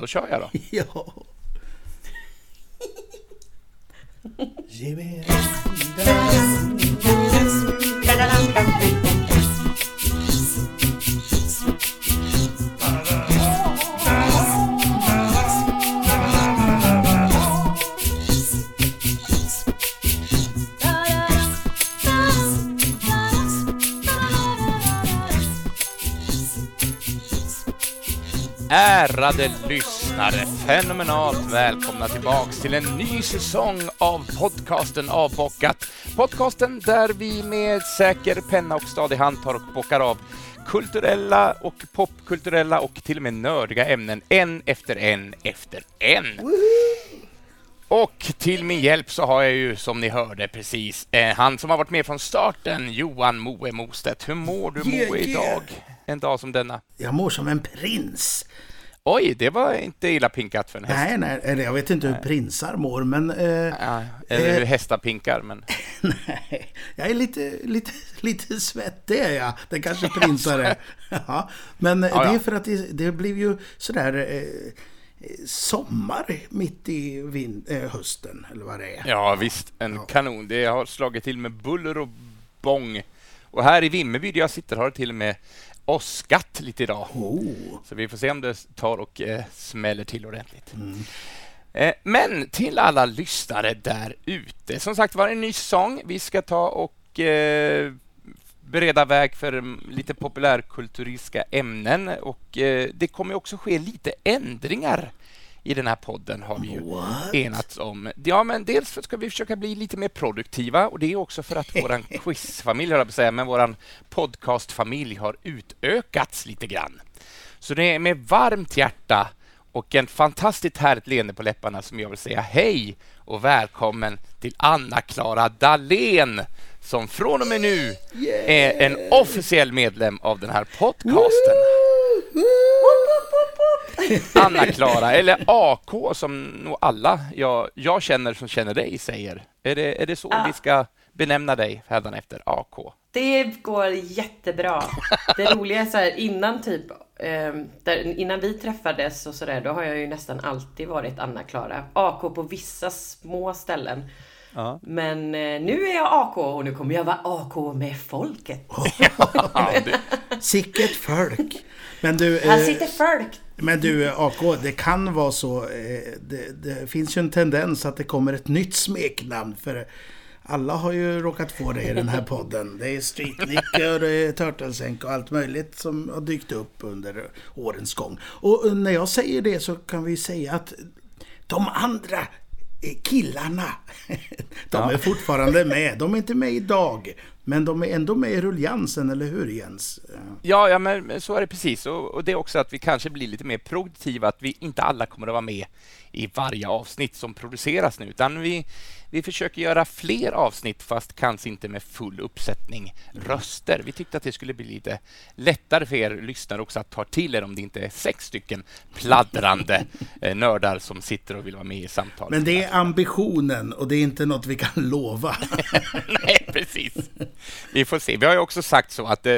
då kör jag då. Ja. Jimmy. Ärade lyssnare, fenomenalt välkomna tillbaks till en ny säsong av podcasten Avbockat. Podcasten där vi med säker penna och stadig hand tar och bockar av kulturella och popkulturella och till och med nördiga ämnen en efter en efter en. Och till min hjälp så har jag ju, som ni hörde precis, eh, han som har varit med från starten, Johan Moe Mostedt. Hur mår du Yeah, Moe yeah. idag? En dag som denna. Jag mår som en prins. Oj, det var inte illa pinkat för en häst. Nej, nej, eller jag vet inte hur prinsar mår, men... Eh, Ja, eller hur hästar pinkar, men... nej, jag är lite, lite, lite svettig är jag. Det kanske prinsar är. Ja, men eh, Ja, det är för att det, det blev ju sådär eh, sommar mitt i eh, hösten, eller vad det är. Ja, visst. En kanon. Det har slagit till med buller och bång. Och här i Vimmerby, där jag sitter, har det till och med åskat lite idag. Oh. Så vi får se om det tar och eh, smäller till ordentligt. Eh, men till alla lyssnare där ute. Som sagt var, en ny säsong. Vi ska ta och eh, bereda väg för mm, lite populärkulturistiska ämnen och eh, det kommer också ske lite ändringar i den här podden har vi ju What? enats om. Ja, men dels ska vi försöka bli lite mer produktiva och det är också för att våran quizfamilj, höll jag på att säga, men våran podcastfamilj har utökats lite grann. Så det är med varmt hjärta och en fantastiskt härligt leende på läpparna som jag vill säga hej och välkommen till Anna-Klara Dahlén som från och med nu är en officiell medlem av den här podcasten. Anna-Klara, eller AK som nog alla jag, jag känner som känner dig säger. Är det, är det så vi ska benämna dig hädanefter? AK? Det går jättebra. Det roliga är så här, innan typ, ehm, där, innan vi träffades och sådär, då har jag ju nästan alltid varit Anna-Klara. AK på vissa små ställen. Ja. Men eh, nu är jag AK och nu kommer jag vara AK med folket. Ja, det, Sicket folk. Men du, Här eh, sitter folk. men du AK, det kan vara så. Eh, det, det finns ju en tendens att det kommer ett nytt smeknamn. För alla har ju råkat få det i den här podden. Det är Streetnicker, och det är Turtlesenk och allt möjligt som har dykt upp under årens gång. Och eh, när jag säger det så kan vi säga att de andra eh, killarna, de är fortfarande med. De är inte med idag. Men de är ändå med i ruljansen, eller hur Jens? ja, ja, men så är det precis. Och, och det är också att vi kanske blir lite mer produktiva, att vi inte alla kommer att vara med i varje avsnitt som produceras nu, utan vi, vi försöker göra fler avsnitt, fast kanske inte med full uppsättning röster. Vi tyckte att det skulle bli lite lättare för er lyssnare också att ta till er om det inte är sex stycken pladdrande eh, nördar som sitter och vill vara med i samtalet. Men det är ambitionen och det är inte något vi kan lova. Nej, precis. Vi får se. Vi har ju också sagt så att eh,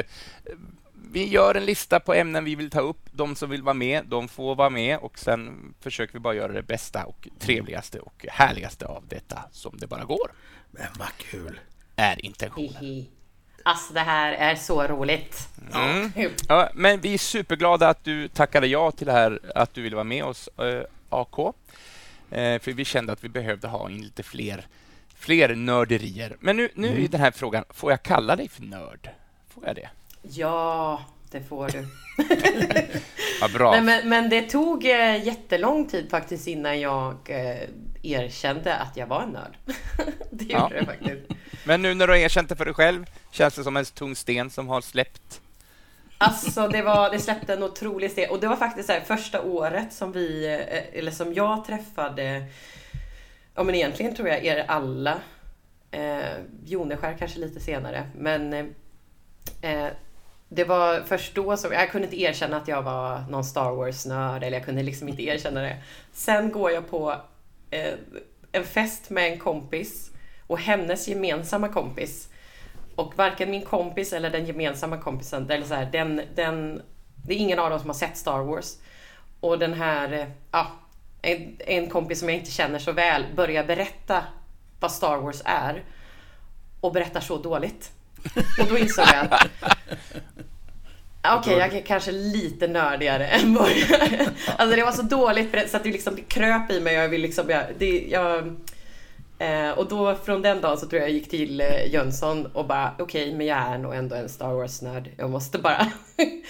vi gör en lista på ämnen vi vill ta upp. De som vill vara med, de får vara med och sen försöker vi bara göra det bästa och trevligaste och härligaste av detta som det bara går, Men vad kul. är intentionen. Alltså det här är så roligt. Mm. Ja, men vi är superglada att du tackade ja till det här, att du ville vara med oss, eh, AK. Eh, för vi kände att vi behövde ha in lite fler, fler nörderier. Men nu, nu är den här frågan, får jag kalla dig för nörd? Får jag det? Ja, det får du. Ja, bra. Nej, men, men det tog eh, jättelång tid faktiskt innan jag eh, erkände att jag var en nörd. det gjorde Ja. det faktiskt. Men nu när du har erkänt det för dig själv, känns det som en tung sten som har släppt? Alltså det, var, det släppte en otrolig steg. Och det var faktiskt så här, första året som vi, eh, eller som jag träffade, ja men egentligen tror jag er alla. Eh, Joneskär kanske lite senare. Men eh, det var först då som, jag kunde inte erkänna att jag var någon Star Wars-nörd, eller jag kunde liksom inte erkänna det. Sen går jag på eh, en fest med en kompis och hennes gemensamma kompis. Och varken min kompis eller den gemensamma kompisen, eller så här, den, den, det är ingen av dem som har sett Star Wars. och den här, eh, ja, en, en kompis som jag inte känner så väl börjar berätta vad Star Wars är och berättar så dåligt. Och då insåg jag att Okej, okay, jag är kanske lite nördigare än vad. Alltså det var så dåligt så att det liksom kröp i mig. Jag vill liksom, jag, det, jag, eh, och då från den dagen så tror jag jag gick till eh, Jönsson och bara okej, okay, men jag är nog ändå en Star Wars-nörd. Jag måste bara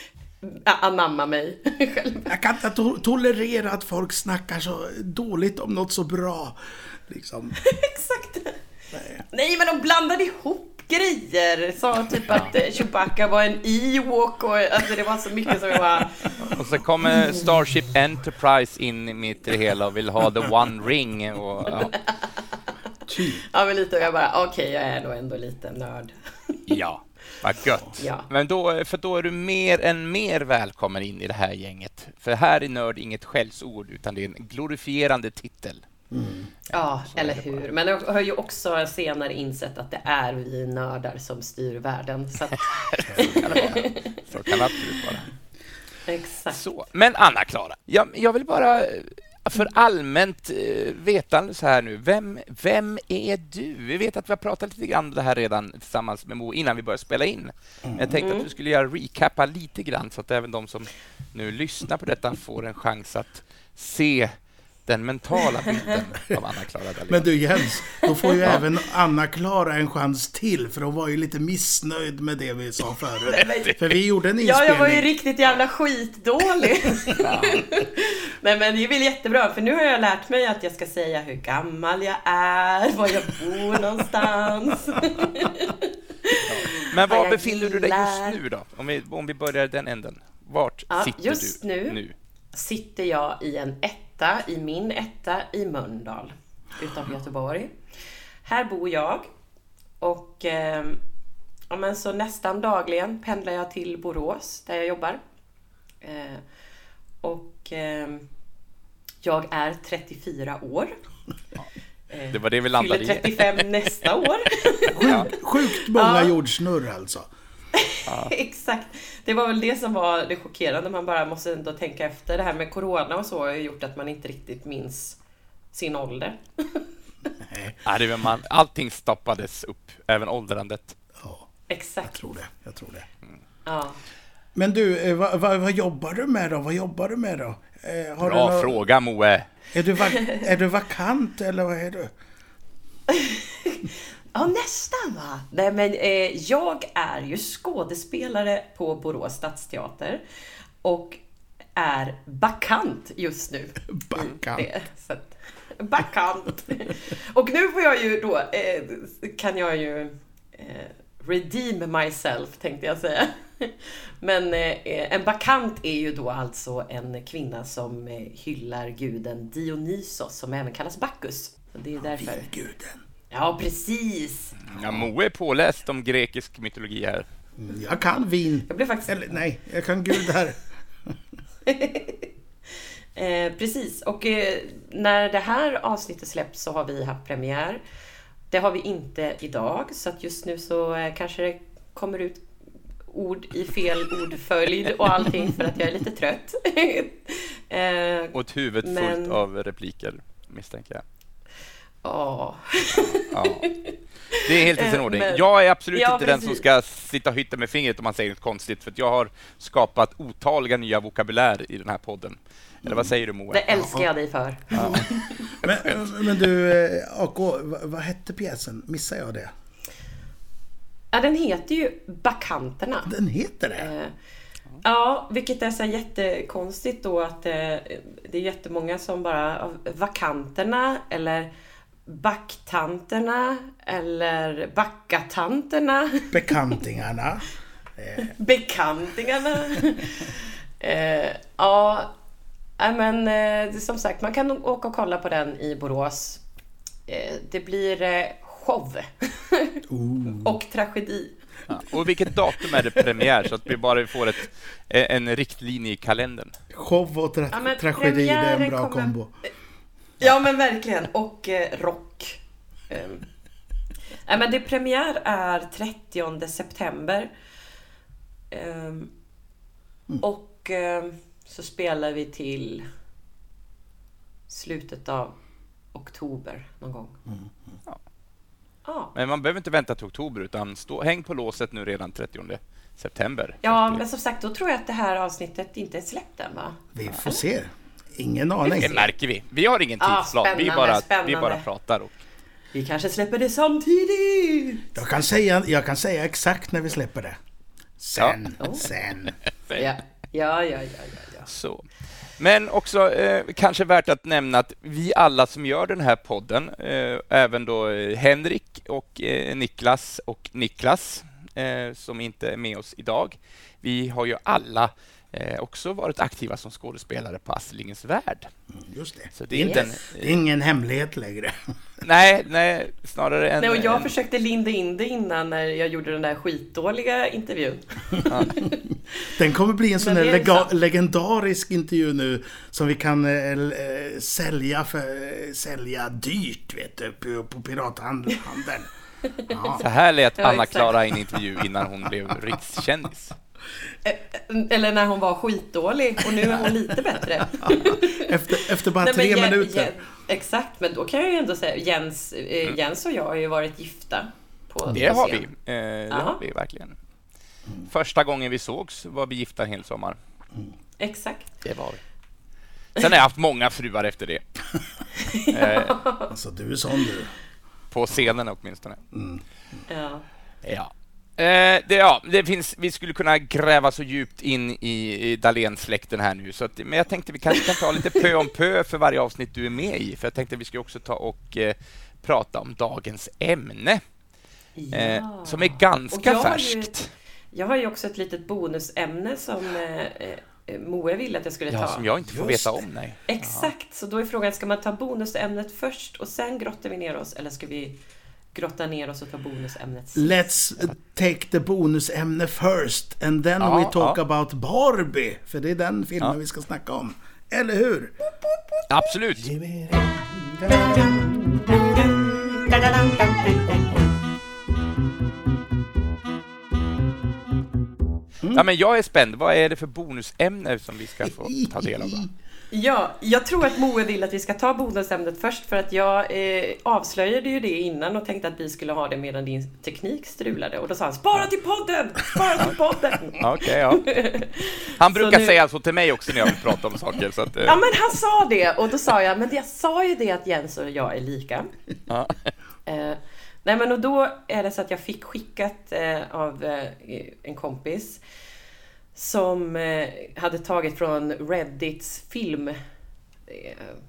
anamma mig själv. Jag kan inte to tolerera att folk snackar så dåligt om något så bra. Liksom. Exakt. Nej. Nej, men de blandade ihop grejer. Sa typ att eh, Chewbacca var en Ewok och alltså det var så mycket som jag bara... Och så kommer Starship Enterprise in mitt i det hela och vill ha the one ring och... Ja. Typ. Ja, men lite och jag bara, okej, okay, jag är nog ändå lite nörd. Ja. Vad gött. Ja. Men då, för då är du mer än mer välkommen in i det här gänget. För här är nörd inget skällsord, utan det är en glorifierande titel. Mm. Ja, eller hur. Men jag har ju också senare insett att det är vi nördar som styr världen. Så, att... så kan det vara. Så kan det absolut vara. Exakt. Så. Men Anna-Klara, jag, jag vill bara för allmänt eh, vetande så här nu, vem, vem är du? Vi vet att vi har pratat lite grann om det här redan tillsammans med Mo innan vi började spela in. Men jag tänkte att du skulle göra recappa lite grann så att även de som nu lyssnar på detta får en chans att se den mentala bilden av Anna-Klara Dahlén. Men du Jens, då får ju även Anna-Klara en chans till, för hon var ju lite missnöjd med det vi sa förut. för vi gjorde en inspelning. Ja, jag var ju riktigt jävla skitdålig. Ja. Nej, men det är väl jättebra, för nu har jag lärt mig att jag ska säga hur gammal jag är, var jag bor någonstans. Men var befinner du dig just nu då? Om vi, om vi börjar den änden. Vart ja, sitter just du nu? nu? sitter jag i en etta, i min etta i Mölndal utanför Göteborg. Här bor jag och eh, ja, men så nästan dagligen pendlar jag till Borås där jag jobbar. Eh, och eh, jag är 34 år. Eh, det var det vi landade i. 35 nästa år. Sjukt, sjukt många ja. jordsnurr alltså. Exakt. Det var väl det som var det chockerande. Man bara måste ändå tänka efter. Det här med Corona och så har ju gjort att man inte riktigt minns sin ålder. Nej. Ja, det man, allting stoppades upp, även åldrandet. Ja, Exakt. Jag tror det. Jag tror det. Mm. Ja. Men du, eh, vad, vad, vad, jobbar du med då? Vad jobbar du med då? Eh, har Bra någon... fråga, Moe. Är du, är du vakant eller vad är du? Ja, nästan va? Nej, men eh, jag är ju skådespelare på Borås stadsteater och är bakant just nu. Bakant? bakant. och nu får jag ju då, eh, kan jag ju eh, redeem myself, tänkte jag säga. Men eh, en bakant är ju då alltså en kvinna som eh, hyllar guden Dionysos, som även kallas Bacchus. Så det är därför. Vinguden. Ja, precis. Ja, Moe är påläst om grekisk mytologi här. Mm, jag kan vin. Jag blev faktiskt... Eller nej, jag kan gudar. eh, precis, och eh, när det här avsnittet släpps så har vi haft premiär. Det har vi inte idag, så att just nu så eh, kanske det kommer ut ord i fel ordföljd och allting för att jag är lite trött. eh, och ett huvud men... fullt av repliker, misstänker jag. Ja. Det är helt i sin ordning. Jag är absolut ja, inte precis. den som ska sitta och hytta med fingret om man säger något konstigt, för jag har skapat otaliga nya vokabulär i den här podden. Eller vad säger du Moa? Det älskar jag dig för. Ja. men, men, du, eh, AK, vad hette pjäsen? Missar jag det? Ja, den heter ju Bakanterna. Den heter det? Eh, ja, vilket är så jättekonstigt då att eh, det är jättemånga som bara Vakanterna eller Backtanterna eller Backatanterna. Bekantingarna. Bekantingarna. eh, ja, men eh, som sagt, man kan åka och kolla på den i Borås. Eh, det blir eh, show. och tragedi. Ja, och vilket datum är det premiär så att vi bara får ett, en riktlinje i kalendern? Show och tra ja, tragedi, det är en bra kommer... kombo. Ja men verkligen. Och eh, rock. Um. Nej, men det premiär är 30 september. Um, mm. Och um, så spelar vi till slutet av oktober någon gång. Ja. Ja. Men man behöver inte vänta till oktober, utan stå, häng på låset nu redan 30 september. Ja, men som sagt, då tror jag att det här avsnittet inte är släppt än va? Vi får se. Ingen aning. det märker vi. Vi har ingen Ja, tidsplan. vi, spännande, bara, vi bara pratar. Och, Vi kanske släpper det samtidigt! Jag kan, säga, jag kan säga exakt när vi släpper det. Sen, Ja. sen. Ja, ja, ja, ja, ja. ja. så. Men också eh, kanske värt att nämna att vi alla som gör den här podden, eh, även då eh, Henrik och eh, Niklas och Niklas, eh, som inte är med oss idag, vi har ju alla eh, också varit aktiva som skådespelare på Astrid Värld. Just det. Så det är inte en, Det är ingen hemlighet längre. nej, nej, snarare en... Nej, och jag en, försökte linda in det innan när jag gjorde den där skitdåliga intervjun. Den kommer bli en sån där lega- sant. legendarisk intervju nu som vi kan eh, eh, sälja, för, sälja dyrt vet du, på, på pirathandeln. Ja. Så här lät Anna-Klara i en intervju innan hon blev rikskändis. Eh, Eller när hon var skitdålig och nu är hon lite bättre. Efter, efter bara Nej, tre Jen- minuter. Jen- exakt, men då kan jag ju ändå säga Jens, eh, Mm. Jens och jag har ju varit gifta. På, Det har vi. Eh, det Ja. har vi verkligen. Första gången vi sågs var vi gifta en hel sommar. Exakt. Det var vi. Sen har jag haft många fruar efter det. eh, Alltså du är sån du. på scenen åtminstone. Ja. Ja. Eh, det, ja, det finns, vi skulle kunna gräva så djupt in i, i Dahlén-släkten här nu, så att, men jag tänkte vi kanske kan ta lite pö om pö för varje avsnitt du är med i, för jag tänkte vi skulle också ta och eh, prata om dagens ämne, eh, Ja. som är ganska jag har ju- färskt. Jag har ju också ett litet bonusämne som eh, eh, Moe ville att jag skulle Ja, ta. som jag inte får Just veta om, nej. Exakt, så då är frågan, ska man ta bonusämnet först och sen grottar vi ner oss? Eller ska vi grotta ner oss och ta bonusämnet sist? Let's take the bonusämne first and then Ja, we talk ja. about Barbie. För det är den filmen Ja. vi ska snacka om. Eller hur? Absolut. Ja, men jag är spänd. Vad är det för bonusämne som vi ska få ta del av? Då? Ja, jag tror att Moe vill att vi ska ta bonusämnet först för att jag eh, avslöjade ju det innan och tänkte att vi skulle ha det medan din teknik strulade. Och då sa han spara till podden! Spara till podden! Okej, ja. Han brukar nu- säga så till mig också när jag vill prata om saker. Så att, eh, Ja men han sa det och då sa jag, men jag sa ju det att Jens och jag är lika. ja. Eh, nej men och då är det så att jag fick skickat eh, av eh, en kompis som eh, hade tagit från Reddits film, eh,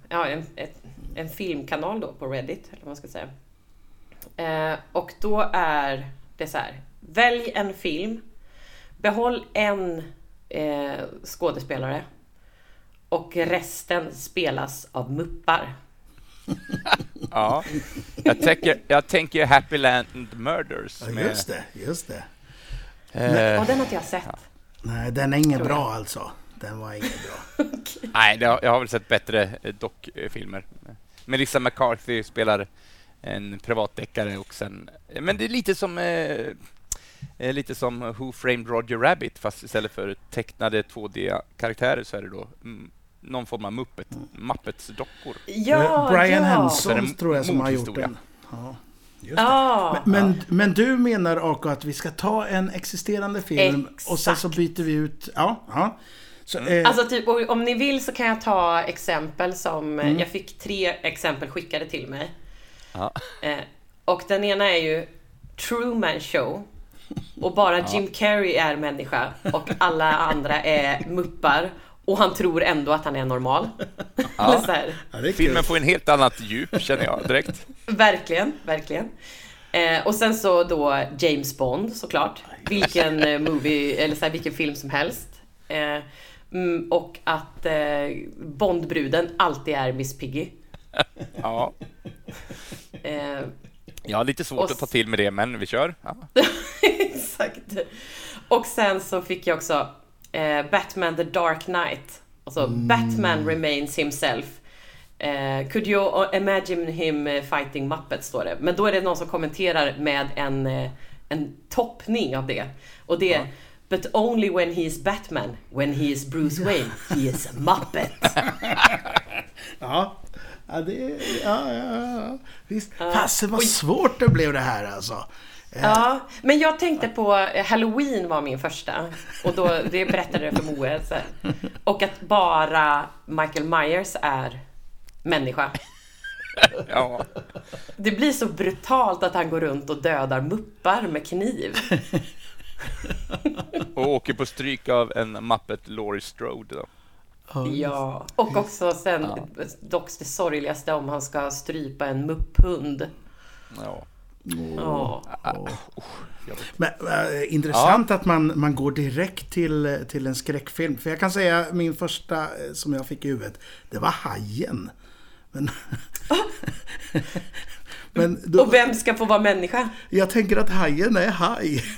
ja en, ett, en filmkanal då på Reddit, eller vad man ska säga. Eh, och då är det så här, välj en film, behåll en eh, skådespelare och resten spelas av muppar. ja. Jag, tänker, jag tänker Happy Land Murders. Ja, just det, just det. eh, Och den har inte jag sett. Nej, den är jag. bra alltså. Den var ingen bra. nej, det har, jag har väl sett bättre eh, dockfilmer. Melissa McCarthy spelar en privatdeckare och sen... Men det är lite som... Eh, eh, lite som Who Framed Roger Rabbit, fast istället för tecknade 2D-karaktärer så är det då mm, någon form av Muppet, Muppets-dockor. Ja, Brian ja. Så är Henson tror jag som har gjort den. Ja, just det. Ja, Men, men, men du menar Ako att vi ska ta en existerande film och sen så Exakt. byter vi ut... Ja, ja. Så, eh, alltså typ, om ni vill så kan jag ta exempel som, Mm. jag fick tre exempel skickade till mig. Ja. Eh, och den ena är ju Truman Show. Och bara Jim Carrey är människa och alla andra är muppar. Och han tror ändå att han är normal. Eller så här. ja, kul. Filmen får en helt annat djup, känner jag direkt. Verkligen, verkligen. Eh, och sen så då James Bond såklart. Vilken eh, movie, eller så här, vilken film som helst. Eh, mm, och att eh, Bondbruden alltid är Miss Piggy. Ja. Eh, Jag har lite svårt Och att ta till med det, men vi kör. Ja. exakt. Och sen så fick jag också eh, Batman the Dark Knight. Alltså Batman remains himself. Eh, could you imagine him eh, fighting Muppets, står det. Men då är det någon som kommenterar med en, eh, en toppning av det. Och det är But only when he is Batman. When he is Bruce Wayne, he is a Muppet. Ja, ja, det, ja, ja, ja. Visst. Fasen vad svårt det blev det här alltså. Ja, men jag tänkte på eh, Halloween var min första. Och då, det berättade jag för Moe. Och att bara Michael Myers är människa. Ja. Det blir så brutalt att han går runt och dödar muppar med kniv. Och åker på stryk av en Muppet Laurie Strode. Då. Ja, och också sen dock det sorgligaste om han ska strypa en mupphund. Ja. Ja. Men, äh, intressant att man, man går direkt till, till en skräckfilm. För jag kan säga min första eh, som jag fick i huvudet, det var Hajen. Men, men då, Och vem ska få vara människa? jag tänker att Hajen är haj.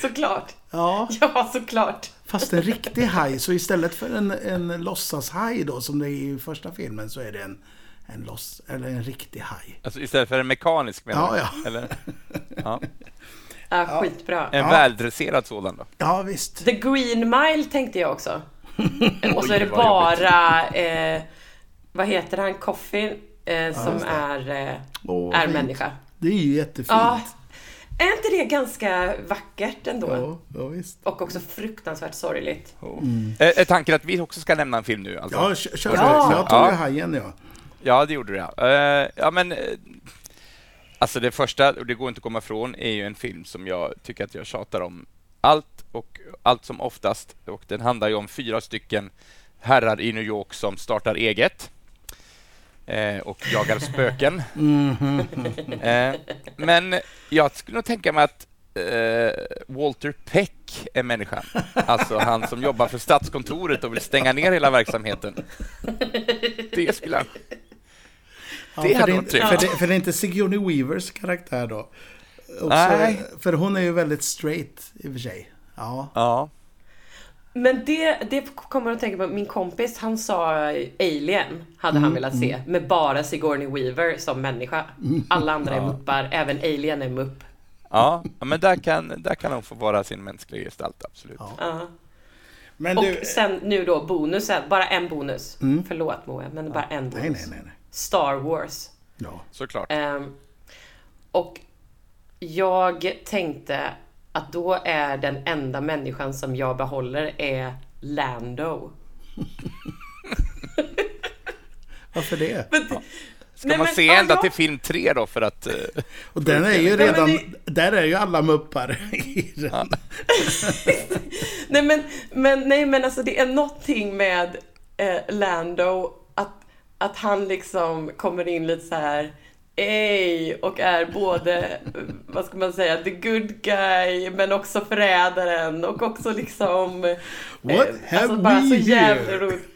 Såklart. Ja, Ja, såklart. fast en riktig haj. Så istället för en, en låtsashaj då, som det är i första filmen, så är det en, en, loss, eller en riktig haj. Alltså istället för en mekanisk menar Ja, ja. Eller? Ja. Ja, skitbra. En Ja. väldresserad sådan då? Ja, visst. The Green Mile tänkte jag också. Och så är det bara, eh, vad heter han, Coffin, eh, som det. är, eh, Åh, är fint. människa. Det är ju jättefint. Ja. Är inte det ganska vackert ändå? Ja, ja visst. Och också fruktansvärt sorgligt. Är, är tanken att vi också ska nämna en film nu? Alltså? Ja, kör, kör. Ja. Jag tog Ja. ju Hajen, ja. Ja, det gjorde du ja. Eh, ja, men... eh, alltså det första, och det går inte att komma ifrån, är ju en film som jag tycker att jag tjatar om allt och allt som oftast. Och den handlar ju om fyra stycken herrar i New York som startar eget eh, och jagar spöken. Eh, men jag skulle nog tänka mig att eh, Walter Peck är människan. Alltså han som jobbar för Statskontoret och vill stänga ner hela verksamheten. Det skulle han... Ja, Det hade det, varit trevligt. för, för det är inte Sigourney Weavers karaktär då. Också, Nej. För hon är ju väldigt straight i och för sig. Ja. Ja. Men det, det kommer att tänka på, min kompis han sa Alien hade han velat se, med bara Sigourney Weaver som människa. Alla andra är muppar, även Alien är mupp. Ja, ja, men där kan, där kan hon få vara sin mänskliga gestalt, absolut. Ja. Ja. Men Och du... sen nu då bonusen, bara en bonus. Förlåt Moe, men bara en bonus. Nej, nej, nej. Nej. Star Wars. Ja. Såklart. Ehm, och jag tänkte att då är den enda människan som jag behåller är Lando. Varför det? Ska Nej, man men, se ja, ända ja. till film tre då för att... eh, Och den är ju Nej, men redan... det- Där är ju alla muppar i den. Nej men, men, nej, men alltså det är någonting med eh, Lando att, han liksom kommer in lite så här Ej, och är både, eh, vad ska man säga, the good guy men också förrädaren och också liksom... eh, What have alltså bara så jävla roligt.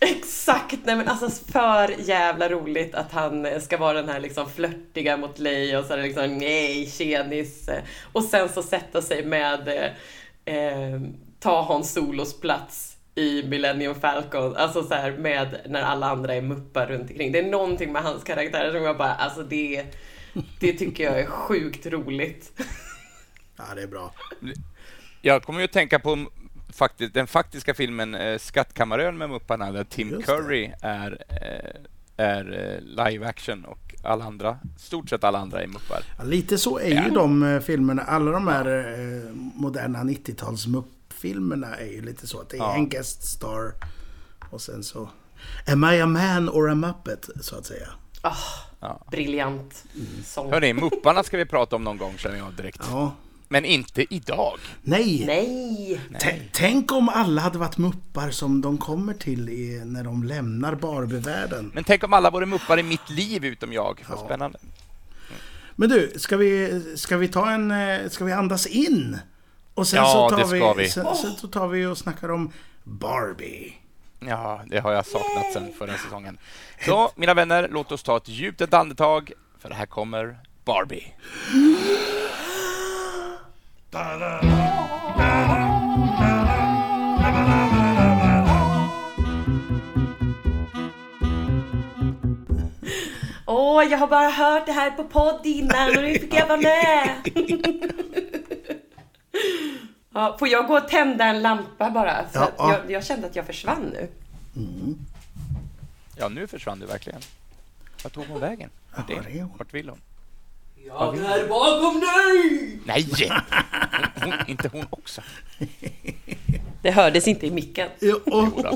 Exakt! Nej men alltså för jävla roligt att han eh, ska vara den här liksom flörtiga mot Leia och så är det liksom nej, tjenis. eh, Och sen så sätta sig med eh, eh, ta Hans Solos plats i Millennium Falcon, alltså så här med när alla andra är muppar runt omkring. Det är någonting med hans karaktär som jag bara, alltså det, det tycker jag är sjukt roligt. Ja, det är bra. Jag kommer ju att tänka på faktiskt, den faktiska filmen eh, Skattkammarön med Mupparna där Tim Just det. Curry är, eh, är eh, live action och alla andra, stort sett alla andra är muppar. Ja, lite så är ju Ja. de eh, filmerna. Alla de här eh, moderna 90-tals muppfilmerna är ju lite så att det är Ja. en guest star och sen så... Am I a man or a muppet, så att säga. Ah, Ja. Briljant sång. Hörni, Mupparna ska vi prata om någon gång känner jag direkt. Ja. Men inte idag. Nej! Nej! Tänk om alla hade varit muppar som de kommer till i, när de lämnar Barbievärlden. Men tänk om alla vore muppar i mitt liv utom jag. Vad Ja. spännande. Men du, ska vi, ska vi ta en... eh, Ska vi andas in? Och sen Ja, så tar ska vi. Sen, sen så tar vi och snackar om Barbie. Ja, det har jag saknat sedan förra säsongen. Så, mina vänner, låt oss ta ett djupt ett andetag, för här kommer Barbie. Åh, Åh, jag har bara hört det här på podd innan och nu fick jag vara med. ja, får jag gå och tända en lampa bara? För Ja, ja. jag, jag kände att jag försvann nu. Ja, nu försvann du verkligen. Vart tog hon vägen? Ja, är hon? Vart vill hon? Jag är bakom dig! Nej! Hon, hon, inte hon också. Det hördes inte i micken. Jo, och, det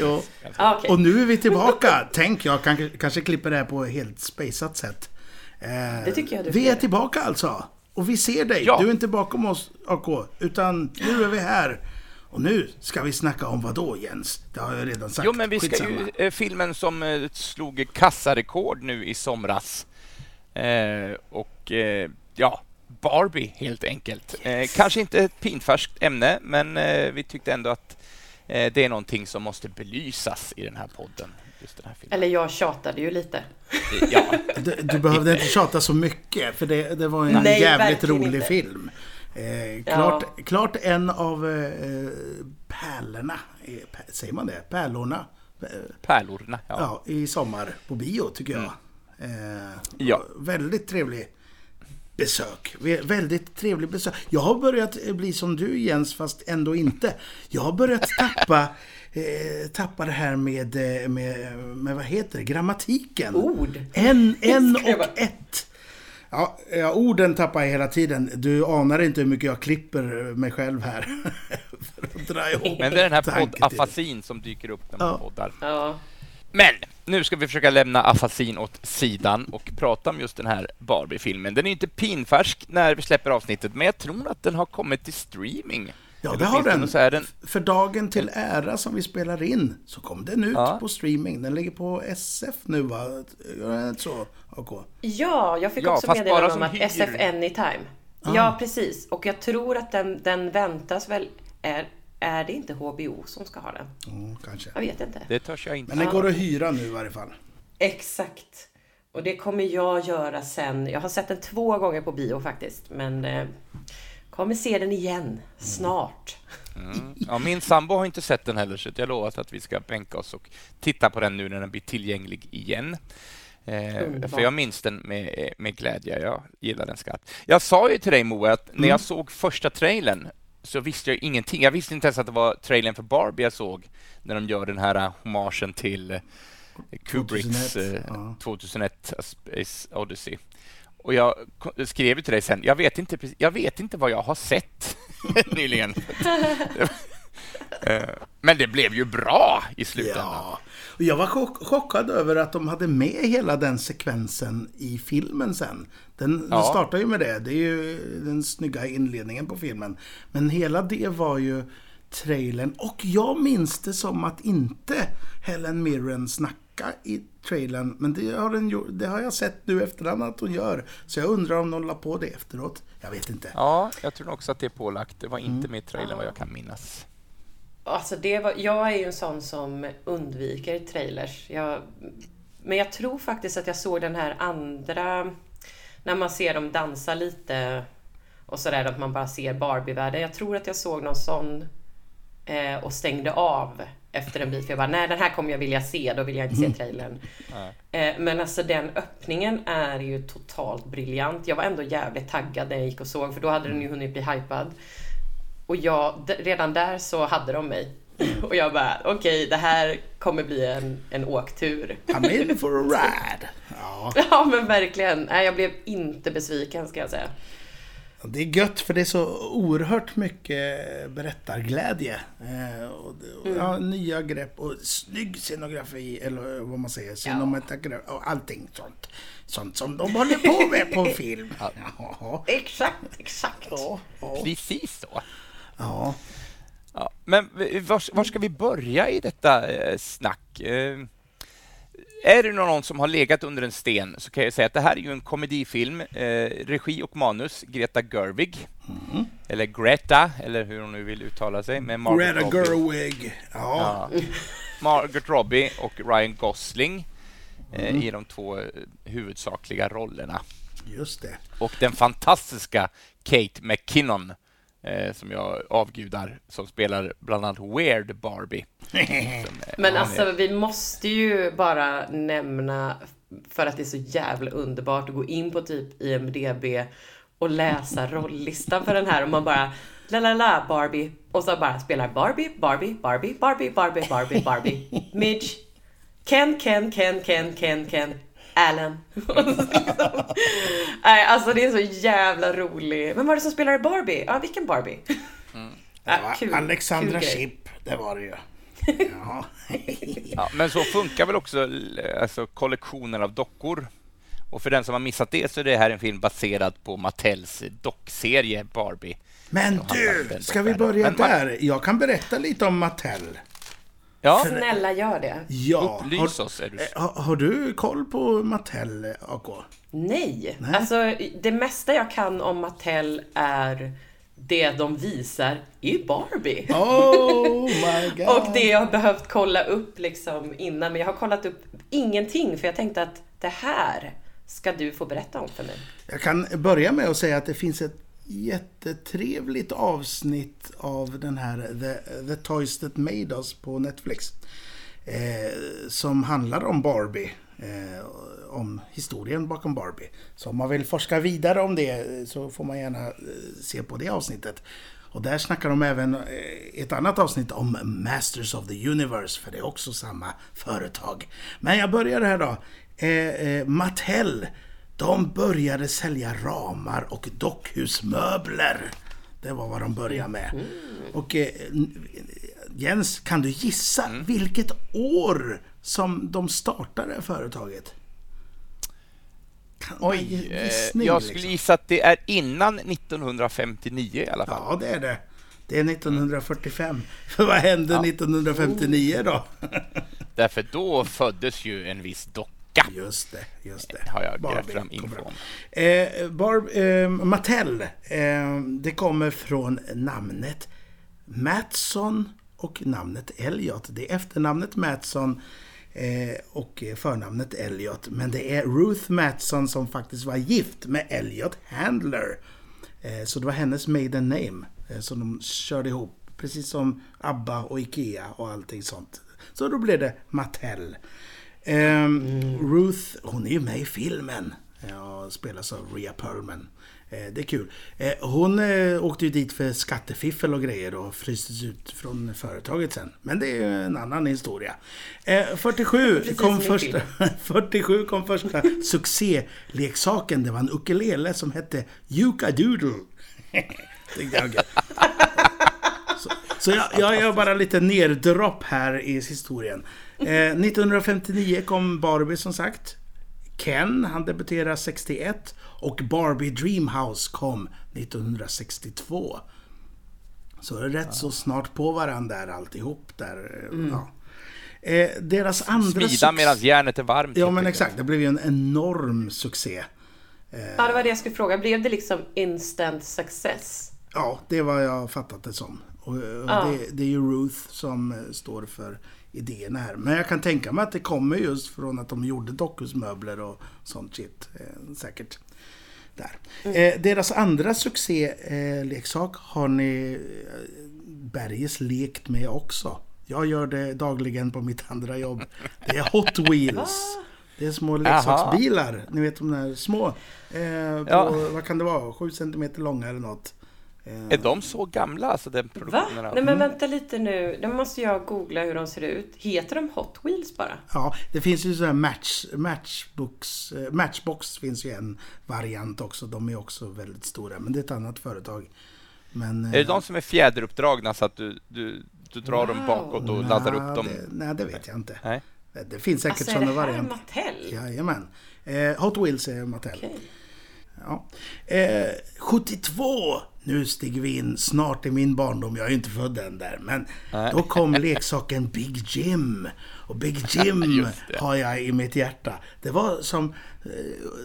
Jo. ganska- Ah, och nu är vi tillbaka. Tänk, jag kanske, kanske klipper det här på helt spejsat sätt. Eh, Det tycker jag du Vi är tillbaka alltså. Och vi ser dig. Ja. Du är inte bakom oss, AK. Utan nu är vi här. Och nu ska vi snacka om vad då, Jens? Det har jag redan sagt. Jo, men vi ska Skitsamma. ju... Eh, filmen som eh, slog kassarekord nu i somras. Eh, och eh, ja, Barbie helt enkelt. Eh, kanske inte ett pinfärskt ämne, men eh, vi tyckte ändå att det är någonting som måste belysas i den här podden. Just den här filmen. Eller jag tjatade ju lite. Eh, Ja, Du, du behövde inte tjata så mycket, för det, det var en Nej, jävligt rolig inte. film. Eh, klart, klart en av eh, pärlorna, eh, säger man det? Pärlorna? Eh, pärlorna. Ja. ja, i sommar på bio tycker jag. Eh, Mm. Ja. Väldigt trevlig besök. Väldigt trevlig besök. Jag har börjat bli som du Jens, fast ändå inte. Jag har börjat tappa, eh, tappa det här med, eh, med, med, vad heter det, grammatiken. Ord. En, en och ett. Ja, ja, orden tappar jag hela tiden. Du anar inte hur mycket jag klipper mig själv här. För att dra ihop Men det är den här poddafasin som dyker upp när man Ja. poddar. Ja. Men nu ska vi försöka lämna afasin åt sidan och prata om just den här Barbie-filmen. Den är inte pinfärsk när vi släpper avsnittet, men jag tror att den har kommit till streaming. Ja, det har den. Så den För dagen till ära som vi spelar in så kom den ut Ja. på streaming. Den ligger på SF nu va? Gör den inte så? AK? Ja, jag fick Ja, också meddelande om som att hyr. SF Anytime. Ja, precis. Och jag tror att den, den väntas väl... Är, är det inte HBO som ska ha den? Mm, kanske. Jag vet inte. Det törs jag inte. Men den går att hyra nu i varje fall. Exakt. Och det kommer jag göra sen. Jag har sett den två gånger på bio faktiskt. Men eh, kommer se den igen snart. Mm. Ja, min sambo har inte sett den heller, så jag har lovat att vi ska bänka oss och titta på den nu när den blir tillgänglig igen. Eh, för jag minns den med, med glädje. Jag gillar den skarpt. Jag sa ju till dig, Moa, att när jag såg första trailern så visste jag ingenting. Jag visste inte ens att det var trailern för Barbie jag såg när de gör den här eh, hommagen till eh, Kubricks 2001, eh, ja. 2001 A Space Odyssey. Och jag skrev till dig sen, jag vet inte, jag vet inte vad jag har sett nyligen. Eh, Men det blev ju bra i slutändan. Ja. Och jag var chock- chockad över att de hade med hela den sekvensen i filmen sen. Den, Ja. den startar ju med det. Det är ju den snygga inledningen på filmen. Men hela det var ju trailern. Och jag minns det som att inte Helen Mirren snacka i trailern. Men det har, den, det har jag sett nu efterhand att hon gör. Så jag undrar om de la på det efteråt. Jag vet inte. Ja, jag tror också att det är pålagt. Det var inte med i trailern vad jag kan minnas. Alltså det var, jag är ju en sån som undviker trailers. Jag, men jag tror faktiskt att jag såg den här andra... När man ser dem dansa lite och sådär, att man bara ser Barbie-världen. Jag tror att jag såg någon sån eh, och stängde av efter en bit. För jag bara, nej den här kommer jag vilja se, då vill jag inte se trailern. Eh, men alltså den öppningen är ju totalt briljant. Jag var ändå jävligt taggad när jag gick och såg, för då hade den ju hunnit bli hypad. Och jag, redan där så hade de mig. Och jag bara, okej, det här kommer bli en, en åktur. I'm in for a ride. Ja, Ja, men verkligen. Nej, jag blev inte besviken ska jag säga. Det är gött för det är så oerhört mycket berättarglädje. Eh, och, och, ja, nya grepp och snygg scenografi, eller vad man säger, cinematografi och allting sånt. Sånt som de håller på med på film. Ja, Exakt, exakt. ja, ja. Precis så. ja. Ja, men var, var ska vi börja i detta eh, snack? Är det någon som har legat under en sten så kan jag säga att det här är ju en komedifilm. Eh, regi och manus Greta Gerwig. Eller Greta, eller hur hon nu vill uttala sig. Med Margot Greta Robbie. Gerwig. Ja. Ja. Margot Robbie och Ryan Gosling eh, i de två eh, huvudsakliga rollerna. just det. Och den fantastiska Kate McKinnon eh, som jag avgudar, som spelar bland annat Weird Barbie. Som, eh, Men alltså, är- vi måste ju bara nämna för att det är så jävla underbart att gå in på typ IMDB och läsa rolllistan för den här och man bara la la la Barbie och så bara spelar Barbie, Barbie, Barbie, Barbie, Barbie, Barbie, Barbie, Midge, Ken, Ken, Ken, Ken, Ken, Ken, Alan. Nej, alltså det är så jävla roligt. Vem var det som spelade Barbie? Ja, vilken Barbie? Det Ja, var kul, Alexandra kul. Shipp, det var det ju. Ja. Ja, men så funkar väl också alltså, kollektionen av dockor. Och för den som har missat det så är det här en film baserad på Mattels dockserie Barbie. Men du, ska vi börja man- där? Jag kan berätta lite om Mattel. Ja, Snälla gör det. Ja, upplys har, oss. Är du... eh, har, har du koll på Mattel, AK? Nej. Nej. Alltså det mesta jag kan om Mattel är det de visar i Barbie. Oh my god! Och det jag har behövt kolla upp liksom innan, men jag har kollat upp ingenting för jag tänkte att det här ska du få berätta om för mig. Jag kan börja med att säga att det finns ett jättetrevligt avsnitt av den här The, The Toys That Made Us på Netflix. Eh, som handlar om Barbie. Eh, om historien bakom Barbie. Så om man vill forska vidare om det eh, så får man gärna eh, se på det avsnittet. Och där snackar de även eh, ett annat avsnitt om Masters of the Universe, för det är också samma företag. Men jag börjar här då. Eh, eh, Mattel, de började sälja ramar och dockhusmöbler. Det var vad de började med. Och eh, Jens, kan du gissa vilket år som de startade företaget? Kan Oj, eh, gissning, jag skulle liksom? gissa att det är innan 1959 i alla fall. Ja, det är det. Det är 1945. För vad hände 1959 då? Därför då föddes ju en viss docka. Just det, just det. Har jag grävt fram kom info fram. om. Eh, Barb, eh, Mattel, eh, det kommer från namnet Matson och namnet Elliot. Det är efternamnet Matson eh, och förnamnet Elliot. Men det är Ruth Matson som faktiskt var gift med Elliot Handler. Eh, så det var hennes maiden name eh, som de körde ihop. Precis som ABBA och IKEA och allting sånt. Så då blev det Mattel. Ehm, Ruth, hon är ju med i filmen. Ja, spelas av Rhea Perlman. Eh, det är kul. Eh, hon eh, åkte ju dit för skattefiffel och grejer och frystes ut från företaget sen. Men det är ju en annan historia. Eh, 47, Precis kom första, 47 kom första succéleksaken. Det var en ukulele som hette Yuka Doodle. Så, jag, jag gör bara lite neddropp här i historien. Eh, 1959 kom Barbie som sagt. Ken, han debuterade 61. Och Barbie Dreamhouse kom 1962. Så det är rätt så snart på varandra där alltihop där. eh, Ja. Eh, deras andra... Smida medan järnet är varmt. Ja men exakt, det blev ju en enorm succé. Ja, det var det jag skulle fråga. Blev det liksom instant success? Ja, det vad jag fattat det som. Och, Ja. det, det är ju Ruth som eh, står för idéerna här. Men jag kan tänka mig att det kommer just från att de gjorde dockhusmöbler och sånt shit. Eh, säkert. Där. Eh, deras andra succéleksak leksak har ni eh, Berges lekt med också. Jag gör det dagligen på mitt andra jobb. Det är Hot Wheels. Det är små leksaksbilar. Ni vet de där små. Eh, på, Ja. Vad kan det vara? 7 cm långa eller något. Eh, Är de så gamla, alltså den Va? produktionen? av- Nej men vänta lite nu. Nu måste jag googla hur de ser ut. Heter de Hot Wheels bara? Ja, det finns ju sådana match, matchbox, eh, matchbox finns ju en variant också. De är också väldigt stora, men det är ett annat företag. Men, Är det de som är fjäderuppdragna så att du, du, du drar dem Wow. bakåt och laddar upp dem? Det, nej, det vet jag inte. Nej. Det, finns säkert Alltså är det här varianter. Mattel? Jajamän. Eh, Hot Wheels är Mattel. Okej. Ja. Eh, 72, nu stiger vi in snart i min barndom, jag är ju inte född än där, men Nej. då kom leksaken Big Jim. Och Big Jim har jag i mitt hjärta. Det var som, eh,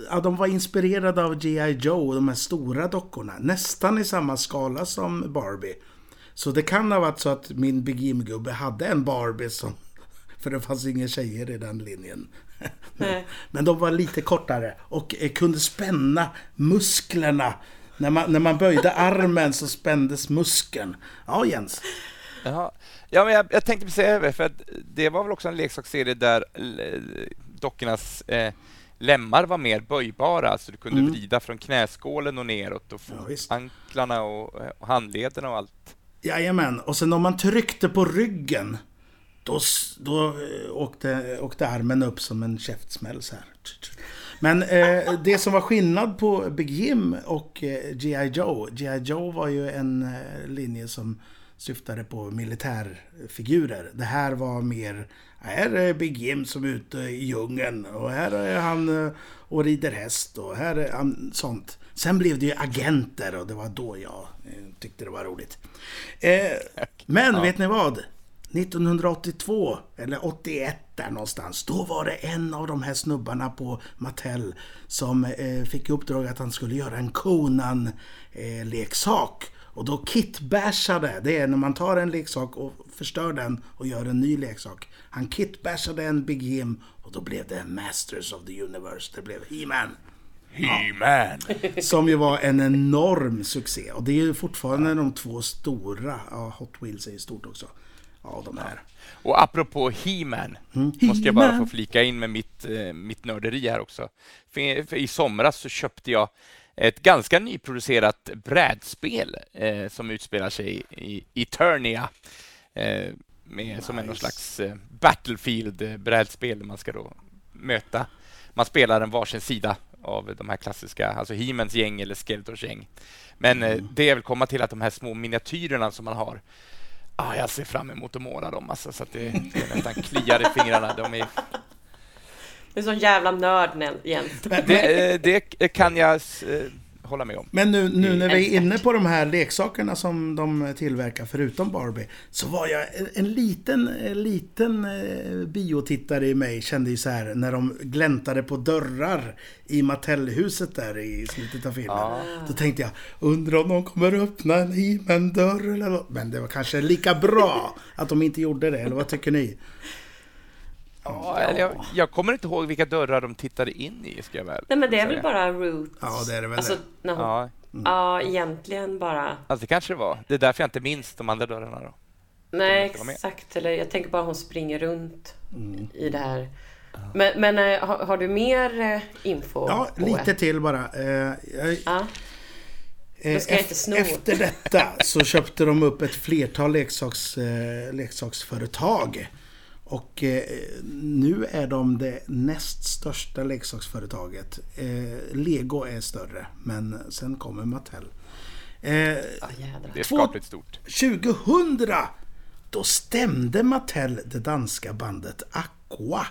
ja, de var inspirerade av G.I. Joe, de här stora dockorna, nästan i samma skala som Barbie. Så det kan ha varit så att min Big Jim-gubbe hade en Barbie som, för det fanns inga tjejer i den linjen. Nej. Men de var lite kortare och eh, kunde spänna musklerna. När man, när man böjde armen så spändes muskeln. Ja, Jens. Jaha. Ja, men jag, jag tänkte precis säga det, för att det var väl också en leksaksserie där eh, dockornas eh, lemmar var mer böjbara, så du kunde Mm. vrida från knäskålen och neråt och Ja, visst. anklarna och, eh, och handlederna och allt. Jajamän, och sen om man tryckte på ryggen då, då eh, åkte, åkte armen upp som en käftsmäll så här. Men eh, det som var skillnad på Big Jim och eh, G.I. Joe. G.I. Joe var ju en eh, linje som syftade på militärfigurer. Det här var mer, här är Big Jim som är ute i djungeln och här är han eh, och rider häst och här är han sånt. Sen blev det ju agenter och det var då jag tyckte det var roligt. Eh, men vet ni vad? 1982, eller 81 där någonstans, då var det en av de här snubbarna på Mattel som eh, fick i uppdrag att han skulle göra en Conan-leksak. och då kitbashade, det är när man tar en leksak och förstör den och gör en ny leksak. Han kitbashade en Big Jim och då blev det Masters of the Universe, det blev He-Man. He-Man! Som ju var en enorm succé. Och det är ju fortfarande de två stora, ja Hot Wheels är ju stort också, av de här. Och apropå He-Man, Mm. måste jag bara få flika in med mitt, eh, mitt nörderi här också. För, för I somras så köpte jag ett ganska nyproducerat brädspel eh, som utspelar sig i Eternia. Eh, med, Som är någon Nice. slags eh, Battlefield-brädspel där man ska då möta... Man spelar en varsin sida av de här klassiska, alltså He-Mans gäng eller Skeletors gäng. Men eh, det jag vill komma till att de här små miniatyrerna som man har Ah, jag ser fram emot att måla dem alltså, så att det, det nästan kliar i fingrarna. De är, Du är sån jävla nörd Jens. det, eh, det kan jag eh, hålla med om. Men nu, nu när vi är inne på de här leksakerna som de tillverkar förutom Barbie. Så var jag en, en liten, en liten eh, biotittare i mig kände ju så här när de gläntade på dörrar i Mattelhuset där i slutet av filmen. Då tänkte jag, undrar om de kommer öppna en He-Man-dörr eller något. Men det var kanske lika bra att de inte gjorde det, eller vad tycker ni? Ja, eller jag, jag kommer inte ihåg vilka dörrar de tittade in i, ska jag väl Nej men det är väl bara Root? Ja, det är det väl Alltså, det. hon, ja. Ja, egentligen bara... alltså det kanske det var. Det är därför jag inte minns de andra dörrarna. Då. Nej, exakt. Eller jag tänker bara hon springer runt Mm. i det här. Men, men eh, har, har du mer eh, info? Ja, lite det? till bara. Eh, jag, Ja. Då ska jag ef- inte sno. Efter detta så köpte de upp ett flertal leksaks, eh, leksaksföretag. Och eh, nu är de det näst största leksaksföretaget. Eh, Lego är större, men sen kommer Mattel. Eh, jädrar. Det är skapligt stort. 2000 då stämde Mattel det danska bandet Aqua.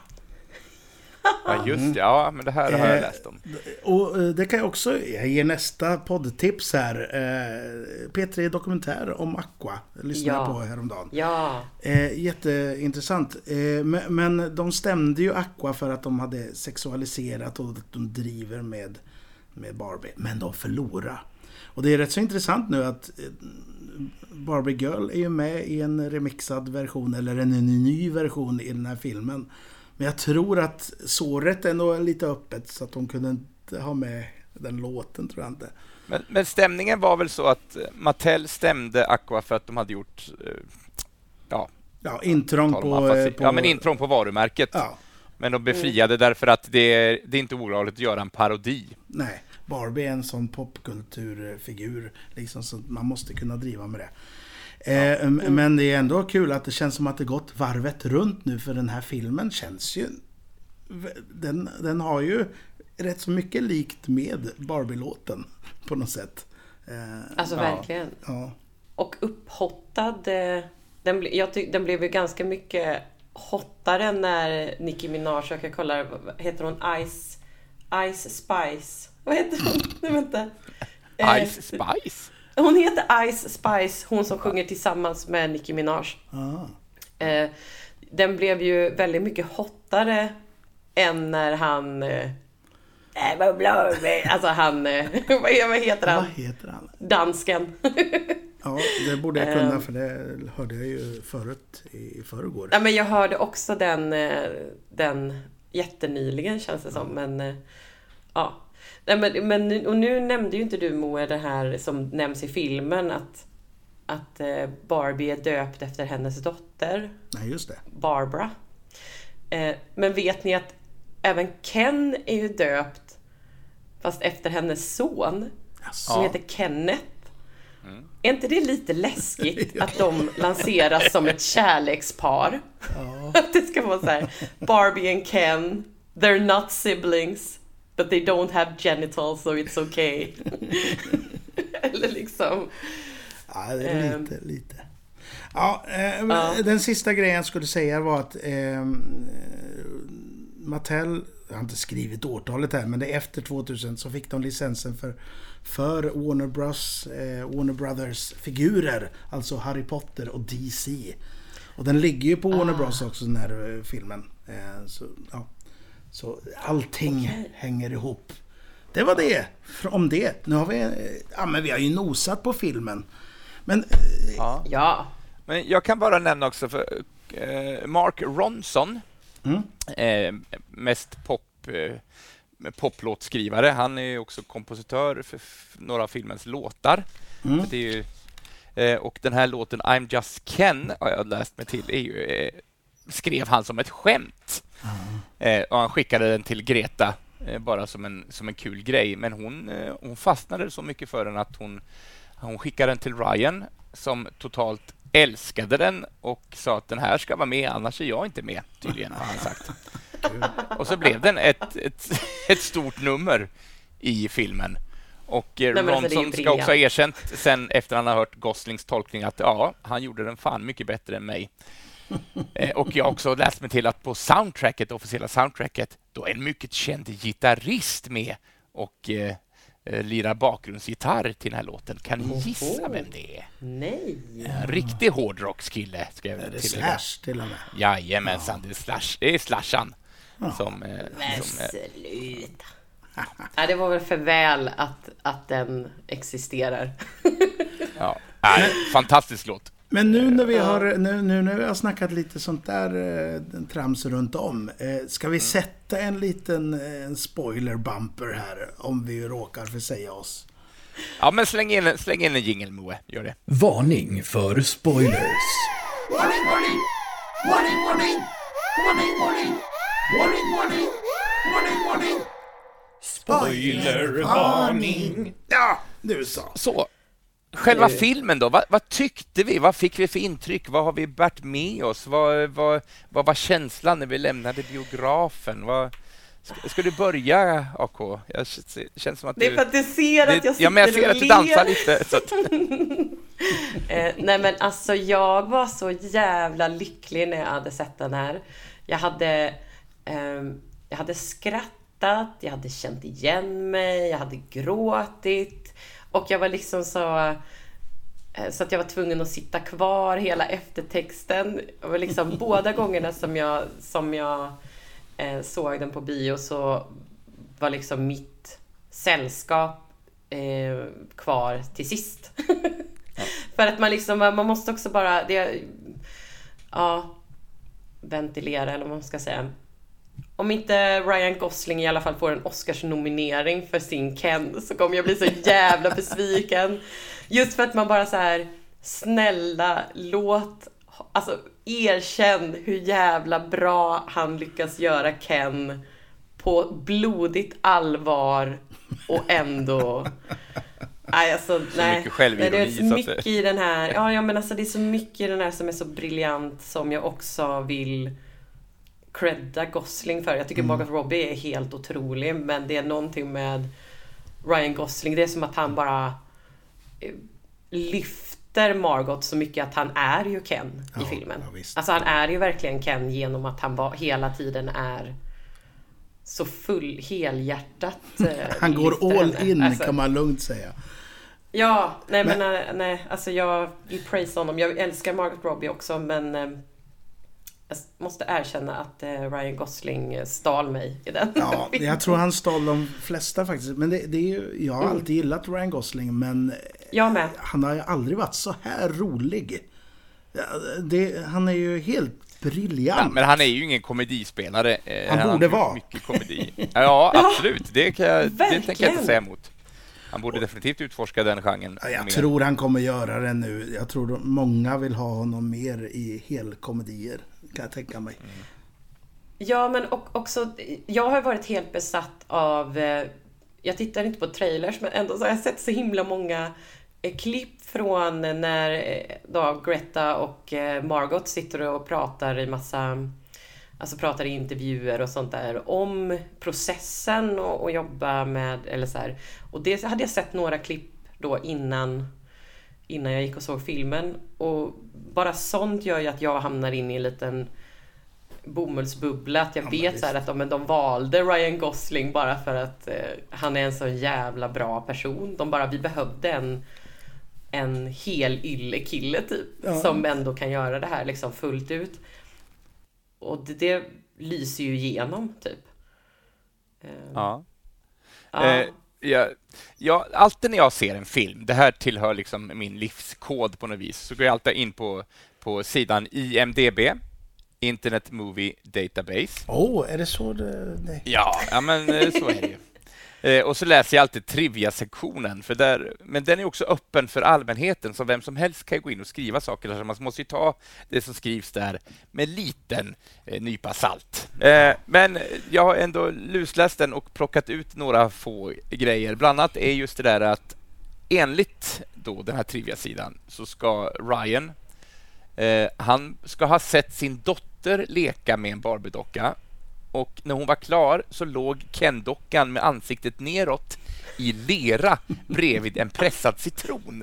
Ja, just det. Ja, men det här har jag Eh, läst om. Och eh, det kan jag också, jag ger nästa poddtips här. Eh, P3 Dokumentär om Aqua. Lyssnade jag Ja. på häromdagen. Ja, jätteintressant. Men, de stämde ju Aqua för att de hade sexualiserat och att de driver med, med Barbie. Men de förlorade. Och det är rätt så intressant nu att Barbie Girl är ju med i en remixad version, eller en ny version i den här filmen. Men jag tror att såret är nog lite öppet så att de kunde inte ha med den låten, tror jag inte. Men, men stämningen var väl så att eh, Mattel stämde Aqua för att de hade gjort eh, ja, Ja, intrång på... eh, på ja, men intrång på varumärket. Ja, Men de befriade därför att det är, det är inte olagligt att göra en parodi. nej. Barbie är en sån popkulturfigur, liksom, så man måste kunna driva med det. Eh, m- Men det är ändå kul att det känns som att det gått varvet runt nu, för den här filmen känns ju... Den, den har ju rätt så mycket likt med Barbie-låten, på något sätt. Eh, alltså Ja. verkligen. ja. Och upphottad. eh, Den, ble, jag tyck, den blev ju ganska mycket hottare när Nicki Minaj, jag kan kolla, vad heter hon? Ice, Ice Spice. Vad heter hon? Nej, vänta. Ice Spice? Hon heter Ice Spice, hon som sjunger tillsammans med Nicki Minaj. Ah. Eh, den blev ju väldigt mycket hottare än när han... Eh, vad alltså han... Eh, vad, vad heter Vad han? heter han? Dansken. Ja, det borde jag kunna Ehm. för det hörde jag ju förut i förrgår. Ja, men jag hörde också den, eh, den jättenyligen känns det som. Men eh, ja. Nej, men, men, nu- och nu nämnde ju inte du Moe det här som nämns i filmen att, att eh, Barbie är döpt efter hennes dotter Nej, just det. Barbara. Eh, men vet ni att även Ken är ju döpt fast efter hennes son som heter Kenneth. Är inte det lite läskigt att de lanseras som ett kärlekspar? Att det ska vara så här, Barbie and Ken, they're not siblings, but they don't have genitals so it's okay. Eller liksom, Ja, det är Ehm. lite, lite. Ja, eh, Ja. den sista grejen jag skulle säga var att eh, Mattel, jag har inte skrivit årtalet här, men det är efter 2000 så fick de licensen för, för Warner, Bros, eh, Warner Brothers figurer. Alltså Harry Potter och DC. Och den ligger ju på Warner Ah. Bros också den här eh, filmen. Eh, så, ja. Så allting Okej. hänger ihop. Det var det om det. Nu har vi, eh, ja men vi har ju nosat på filmen. Men eh, Ja. ja. Men jag kan bara nämna också för eh, Mark Ronson, Mm. mest pop, poplåtskrivare. Han är ju också kompositör för några av filmens låtar. Mm. Det är ju, och den här låten I'm just Ken, har jag läst mig till, är ju, skrev han som ett skämt. Eh, och han skickade den till Greta eh, bara som en, som en kul grej. Men hon, eh, hon fastnade så mycket för den att hon, hon skickade den till Ryan som totalt älskade den och sa att den här ska vara med, annars är jag inte med, tydligen har han sagt. Och så blev den ett, ett, ett stort nummer i filmen. Och eh, Nej, alltså, Ronson ska också ha erkänt sen efter han har hört Goslings tolkning att ja, han gjorde den fan mycket bättre än mig. Eh, och jag har också läst mig till att på soundtracket, det officiella soundtracket, då är en mycket känd gitarrist med och eh, eh, lirar bakgrundsgitarr till den här låten. Kan ni gissa vem det är? Nej. En riktig hårdrockskille, ska jag är det tillägga. Slash till och med? Jajamensan, det är, slash, det är Slashan. Som, eh, Men som, eh, sluta. Ja, det var väl för väl att, att den existerar. ja, nej, fantastisk låt. Men nu när vi har, nu, nu när vi har snackat lite sånt där eh, trams runt om. Eh, ska vi sätta en liten eh, en spoiler bumper här om vi råkar försäga oss? Ja, men släng in, släng in en jingle, Moe. Gör det. Varning för spoilers. Warning, warning! Warning, warning! Warning, warning! Warning, warning! Warning, warning! Spoilervarning. Ja, nu så. Så, själva filmen då, vad, vad tyckte vi? Vad fick vi för intryck? Vad har vi bärt med oss? Vad, vad, vad var känslan när vi lämnade biografen? Vad, ska, ska du börja, AK? Jag, känns som att Det är du... för att du ser att jag det, sitter ja, men jag ser att du dansar lite. Så att, Eh, nej men alltså jag var så jävla lycklig när jag hade sett den här. Jag hade, ehm, jag hade skrattat, jag hade känt igen mig, jag hade gråtit. Och jag var liksom så... eh, Så att jag var tvungen att sitta kvar hela eftertexten. Var liksom båda gångerna som jag, som jag eh, såg den på bio så var liksom mitt sällskap eh, kvar till sist. För att man liksom, man måste också bara, det, ja, ventilera eller vad man ska säga. Om inte Ryan Gosling i alla fall får en Oscars-nominering för sin Ken så kommer jag bli så jävla besviken. Just för att man bara så här, snälla låt, alltså erkänn hur jävla bra han lyckas göra Ken på blodigt allvar och ändå Nej, alltså, nej. Nej, det är så mycket i den här. Ja, ja, men alltså det är så mycket i den här som är så briljant som jag också vill credda Gosling för. Jag tycker Margot Robbie är helt otrolig, men det är någonting med Ryan Gosling. Det är som att han bara eh, lyfter Margot så mycket att han är ju Ken i Ja, filmen. ja, alltså han är ju verkligen Ken genom att han bara hela tiden är så full, helhjärtat eh, Han går all henne. in Alltså, kan man lugnt säga. Ja, nej men, eh, nej, alltså jag vill praise honom. Jag älskar Margot Robbie också men jag måste erkänna att eh, Ryan Gosling eh, stal mig i den Ja, jag tror han stal de flesta faktiskt. Men det, det är ju, jag har Mm. alltid gillat Ryan Gosling men Jag med. han har ju aldrig varit så här rolig. Det, han är ju helt briljant. Ja, men han är ju ingen komedispelare. Eh, Han har borde vara. Mycket komedi. Ja, absolut. Det, kan jag, det tänker jag inte säga emot. Han borde definitivt utforska den genren. Ja, jag mer. tror han kommer göra det nu. Jag tror många vill ha honom mer i helkomedier. Kan jag tänka mig. Ja, men och, också, jag har varit helt besatt av, eh, jag tittar inte på trailers, men ändå så har jag sett så himla många eh, klipp från när eh, då Greta och Margot sitter och pratar i massa, alltså pratar i intervjuer och sånt där om processen och, och jobba med, eller så här. Och det hade jag sett några klipp då innan innan jag gick och såg filmen. Och bara sånt gör ju att jag hamnar in i en liten bomullsbubbla. Att jag Ja, vet så här att men de valde Ryan Gosling bara för att eh, han är en så jävla bra person. De bara, vi behövde en, en hel ylle-kille typ. Ja. Som ändå kan göra det här liksom fullt ut. Och det, det lyser ju igenom typ. Eh, Ja. ja. Eh, jag, jag, alltid när jag ser en film, det här tillhör liksom min livskod på något vis, så går jag alltid in på, på sidan IMDB, Internet Movie Database. Åh, oh, är det så det... Nej. Ja, ja men eh, så är det ju. Eh, Och så läser jag alltid trivia-sektionen, för där, men den är också öppen för allmänheten, så vem som helst kan gå in och skriva saker. Så man måste ju ta det som skrivs där med liten eh, nypa salt. Eh, men jag har ändå lusläst den och plockat ut några få grejer. Bland annat är just det där att enligt då den här trivia-sidan så ska Ryan Eh, han ska ha sett sin dotter leka med en Barbie-docka och när hon var klar så låg Ken-dockan med ansiktet neråt i lera bredvid en pressad citron.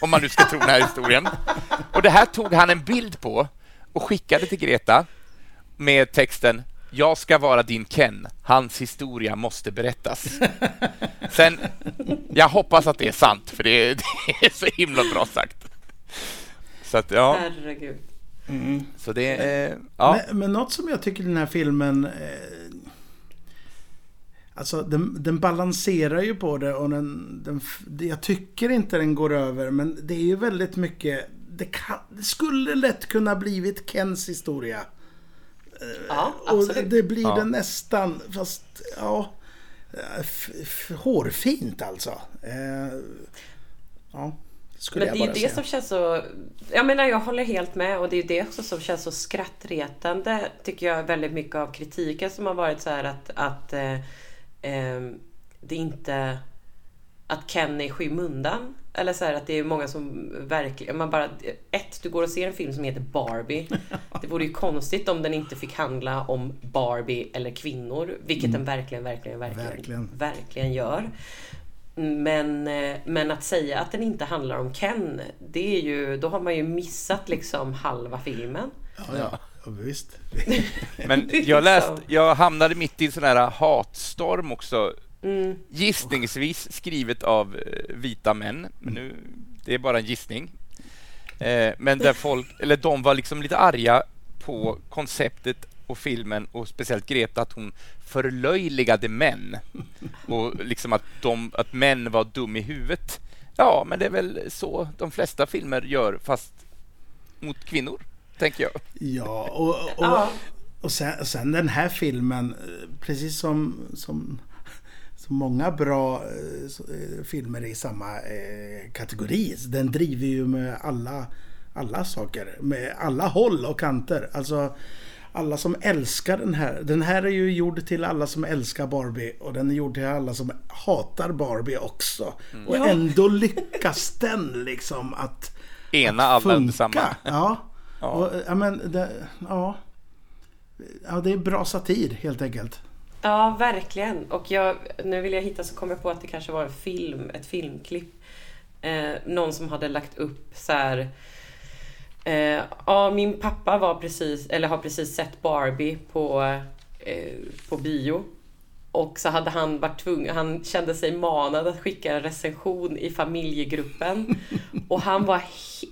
Om man nu ska tro den här historien. Och det här tog han en bild på och skickade till Greta med texten jag ska vara din Ken. Hans historia måste berättas. Sen, jag hoppas att det är sant, för det är, det är så himla bra sagt. Så att, ja. Herregud. Så det är... Ja. Men, men något som jag tycker den här filmen... Eh, alltså den, den balanserar ju på det och den, den... Jag tycker inte den går över men det är ju väldigt mycket... Det, kan, det skulle lätt kunna blivit Kens historia. Ja, Och absolut. det blir Ja. det nästan, fast ja... F, f, hårfint alltså. Eh, ja, skulle Men det är ju det säga. som känns så... Jag menar, jag håller helt med och det är det också som känns så skrattretande, tycker jag, väldigt mycket av kritiken som har varit så här att, att eh, eh, det inte... Att Ken är i skymundan. Eller så här att det är många som verkligen... Man bara, ett, du går och ser en film som heter Barbie. Det vore ju konstigt om den inte fick handla om Barbie eller kvinnor. Vilket den verkligen, verkligen, verkligen, Verkligen. verkligen gör. Men, eh, men att säga att den inte handlar om Ken, det är ju, då har man ju missat liksom halva filmen. Ja, ja. ja visst. Men jag, läst, jag hamnade mitt i en sån här hatstorm också. Gissningsvis skrivet av eh, vita män, men nu, det är bara en gissning. Eh, men där folk, eller de var liksom lite arga på konceptet och filmen och speciellt Greta att hon förlöjligade män och liksom att, de, att män var dum i huvudet. Ja, men det är väl så de flesta filmer gör, fast mot kvinnor, tänker jag. Ja, och, och, och sen, sen den här filmen, precis som, som, som många bra så- eh, filmer i samma eh, kategori, den driver ju med alla, alla saker, med alla håll och kanter. Alltså alla som älskar den här. Den här är ju gjord till alla som älskar Barbie och den är gjord till alla som hatar Barbie också. Och Ja. ändå lyckas den liksom att Ena alla under funka. samma. Ja. Ja. Och, ja, men det, ja. ja, det är bra satir helt enkelt. Ja, verkligen. Och jag, nu vill jag hitta så kom jag på att det kanske var en film, ett filmklipp. Eh, någon som hade lagt upp så här. Eh, ja, min pappa var precis, eller har precis sett Barbie på, eh, på bio. Och så hade han varit tvungen, han kände sig manad att skicka en recension i familjegruppen. Och han var,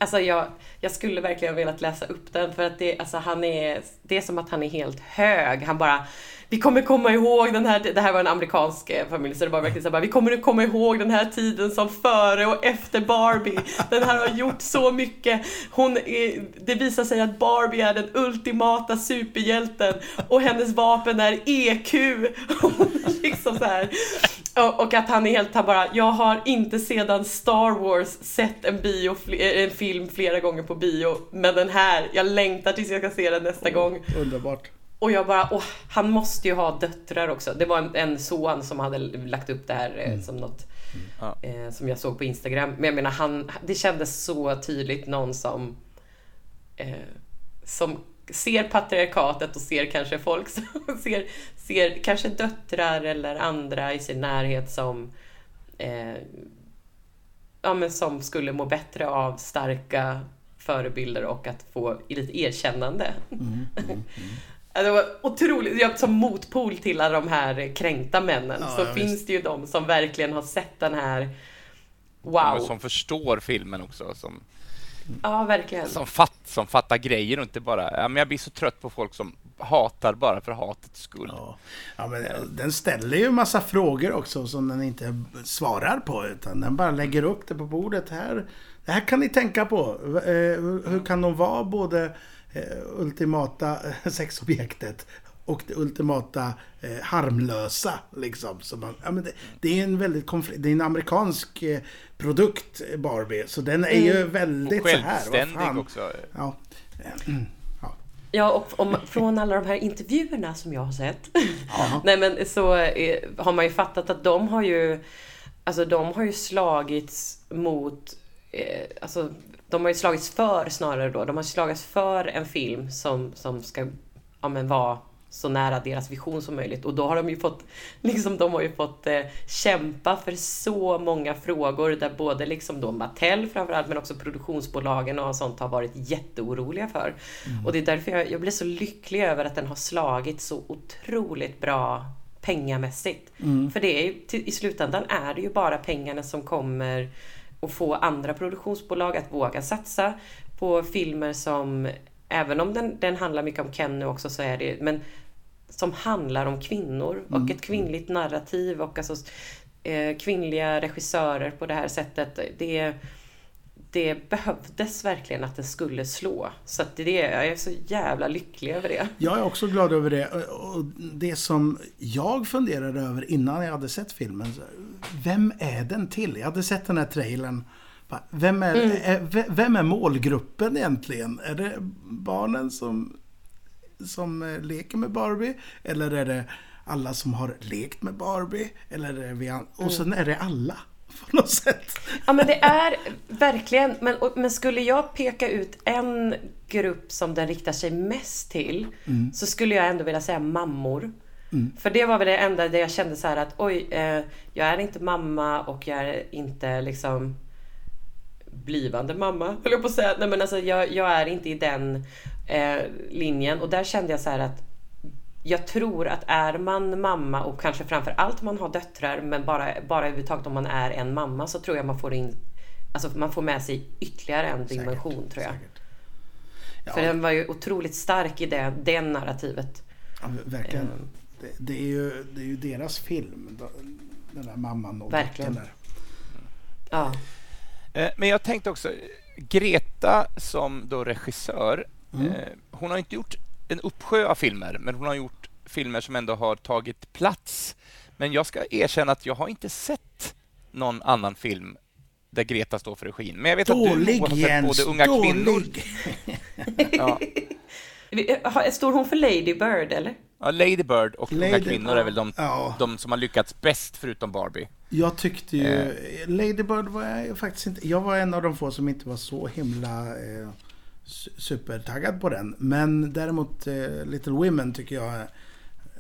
alltså jag, jag skulle verkligen velat läsa upp den för att det, alltså han är, det är som att han är helt hög. Han bara, vi kommer komma ihåg den här, det här var en amerikansk eh, familj så det var verkligen så här, bara, vi kommer komma ihåg den här tiden som före och efter Barbie. Den här har gjort så mycket. Hon är, det visar sig att Barbie är den ultimata superhjälten och hennes vapen är EQ. Liksom så här. Och, att han är helt, han bara, jag har inte sedan Star Wars sett en, bio, fl- en film flera gånger på bio, men den här, jag längtar tills jag ska se den nästa gång. Underbart. Och jag bara, åh, han måste ju ha döttrar också. Det var en, en son som hade lagt upp det här eh, som något Ja. eh, som jag såg på Instagram. Men jag menar, han, det kändes så tydligt någon som eh, som ser patriarkatet och ser kanske folk som ser, ser kanske döttrar eller andra i sin närhet som eh, ja, men som skulle må bättre av starka förebilder och att få lite erkännande. Ja, Det var otroligt. Jag, som motpol till alla de här kränkta männen Ja, så ja, finns visst. det ju de som verkligen har sett den här Wow! Som förstår filmen också. Som, Ja, verkligen. som, fatt, som fattar grejer och inte bara... Ja, men jag blir så trött på folk som hatar bara för hatets skull. Ja. ja, men den ställer ju massa frågor också som den inte svarar på. Utan den bara lägger upp det på bordet. Här, det här kan ni tänka på. Eh, hur- kan de vara både eh, ultimata eh, sexobjektet och det ultimata eh, harmlösa. Liksom. Så man, ja, men det, det är en väldigt konflikt, det är en amerikansk eh, produkt, eh, Barbie. Så den är ju väldigt Och så här. självständig också. Ja. Mm. ja. Ja, och om, från alla de här intervjuerna som jag har sett. Nej men så eh, har man ju fattat att de har ju Alltså de har ju slagits mot eh, Alltså de har ju slagits för snarare då. De har slagits för en film som, som ska ja, men vara så nära deras vision som möjligt. Och då har de ju fått, liksom de har ju fått eh, kämpa för så många frågor där både liksom då Mattel framförallt men också produktionsbolagen och sånt har varit jätteoroliga för. Och det är därför jag, jag blir så lycklig över att den har slagit så otroligt bra pengamässigt. För det är ju, till, i slutändan är det ju bara pengarna som kommer att få andra produktionsbolag att våga satsa på filmer som, även om den, den handlar mycket om Kenny också så är det, men som handlar om kvinnor och ett kvinnligt narrativ och alltså, eh, kvinnliga regissörer på det här sättet. Det, det behövdes verkligen att det skulle slå. Så att det, jag är så jävla lycklig över det. Jag är också glad över det. Och det som jag funderade över innan jag hade sett filmen. Vem är den till? Jag hade sett den här trailern. Vem är, är, ve- vem är målgruppen egentligen? Är det barnen som, som eh, leker med Barbie? Eller är det alla som har lekt med Barbie? Eller är det vi Och sen är det alla. På något sätt. Ja men det är verkligen, men, men skulle jag peka ut en grupp som den riktar sig mest till så skulle jag ändå vilja säga mammor. För det var väl det enda där jag kände så här att oj, eh, jag är inte mamma och jag är inte liksom blivande mamma, höll jag på att säga. Nej men alltså jag, jag är inte i den eh, linjen och där kände jag så här att jag tror att är man mamma och kanske framför allt man har döttrar men bara, bara överhuvudtaget om man är en mamma så tror jag man får in Alltså man får med sig ytterligare en dimension tror jag. Säkert. För Ja. den var ju otroligt stark i det, det narrativet. Ja, verkligen. Ehm. Det, det, är ju, det är ju deras film. Den där mamman och Verkligen. Ja. Eh, Men jag tänkte också, Greta som då regissör, Mm. eh, hon har inte gjort en uppsjö av filmer, men hon har gjort filmer som ändå har tagit plats. Men jag ska erkänna att jag har inte sett någon annan film där Greta står för regin. Men jag vet att du Dålig har sett Jens, både Unga kvinnor... dålig! Ja, Vi- har- Står hon för Lady Bird eller? ja, Lady Bird och Unga Lady- kvinnor är väl de, Ja. de som har lyckats bäst förutom Barbie. Jag tyckte ju... Eh. Lady Bird var jag faktiskt inte... Jag var en av de få som inte var så himla eh, supertaggad på den. Men däremot eh, Little Women tycker jag är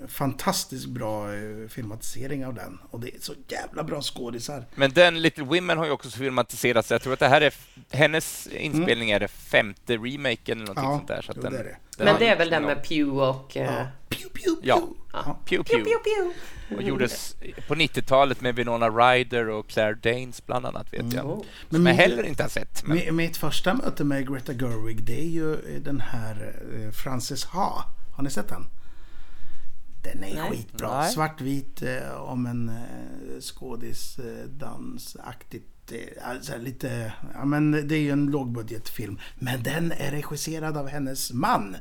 fantastiskt bra eh, filmatisering av den. Och det är så jävla bra skådisar. Men den Little Women har ju också filmatiserats. Jag tror att det här är hennes inspelning är det femte remaken eller något Ja, sånt där. Så att jo, den, det är det. den Men det är väl den med Pew och... eh, Ja. Pew, pew, pew. Ja. Pew, Pew, pew. pew, pew. Och gjordes på 90-talet med Winona Ryder och Claire Danes bland annat, vet jag. Oh. Men Som jag min- heller inte har sett. Men, Mi- Mitt första möte med Greta Gerwig, det är ju den här eh, Frances Ha. Har ni sett den? Den är Nej. skitbra. Nej. Svartvit eh, om en eh, skådis, eh, dansaktigt. Eh, alltså lite, ja men det är ju en lågbudgetfilm. Men den är regisserad av hennes man.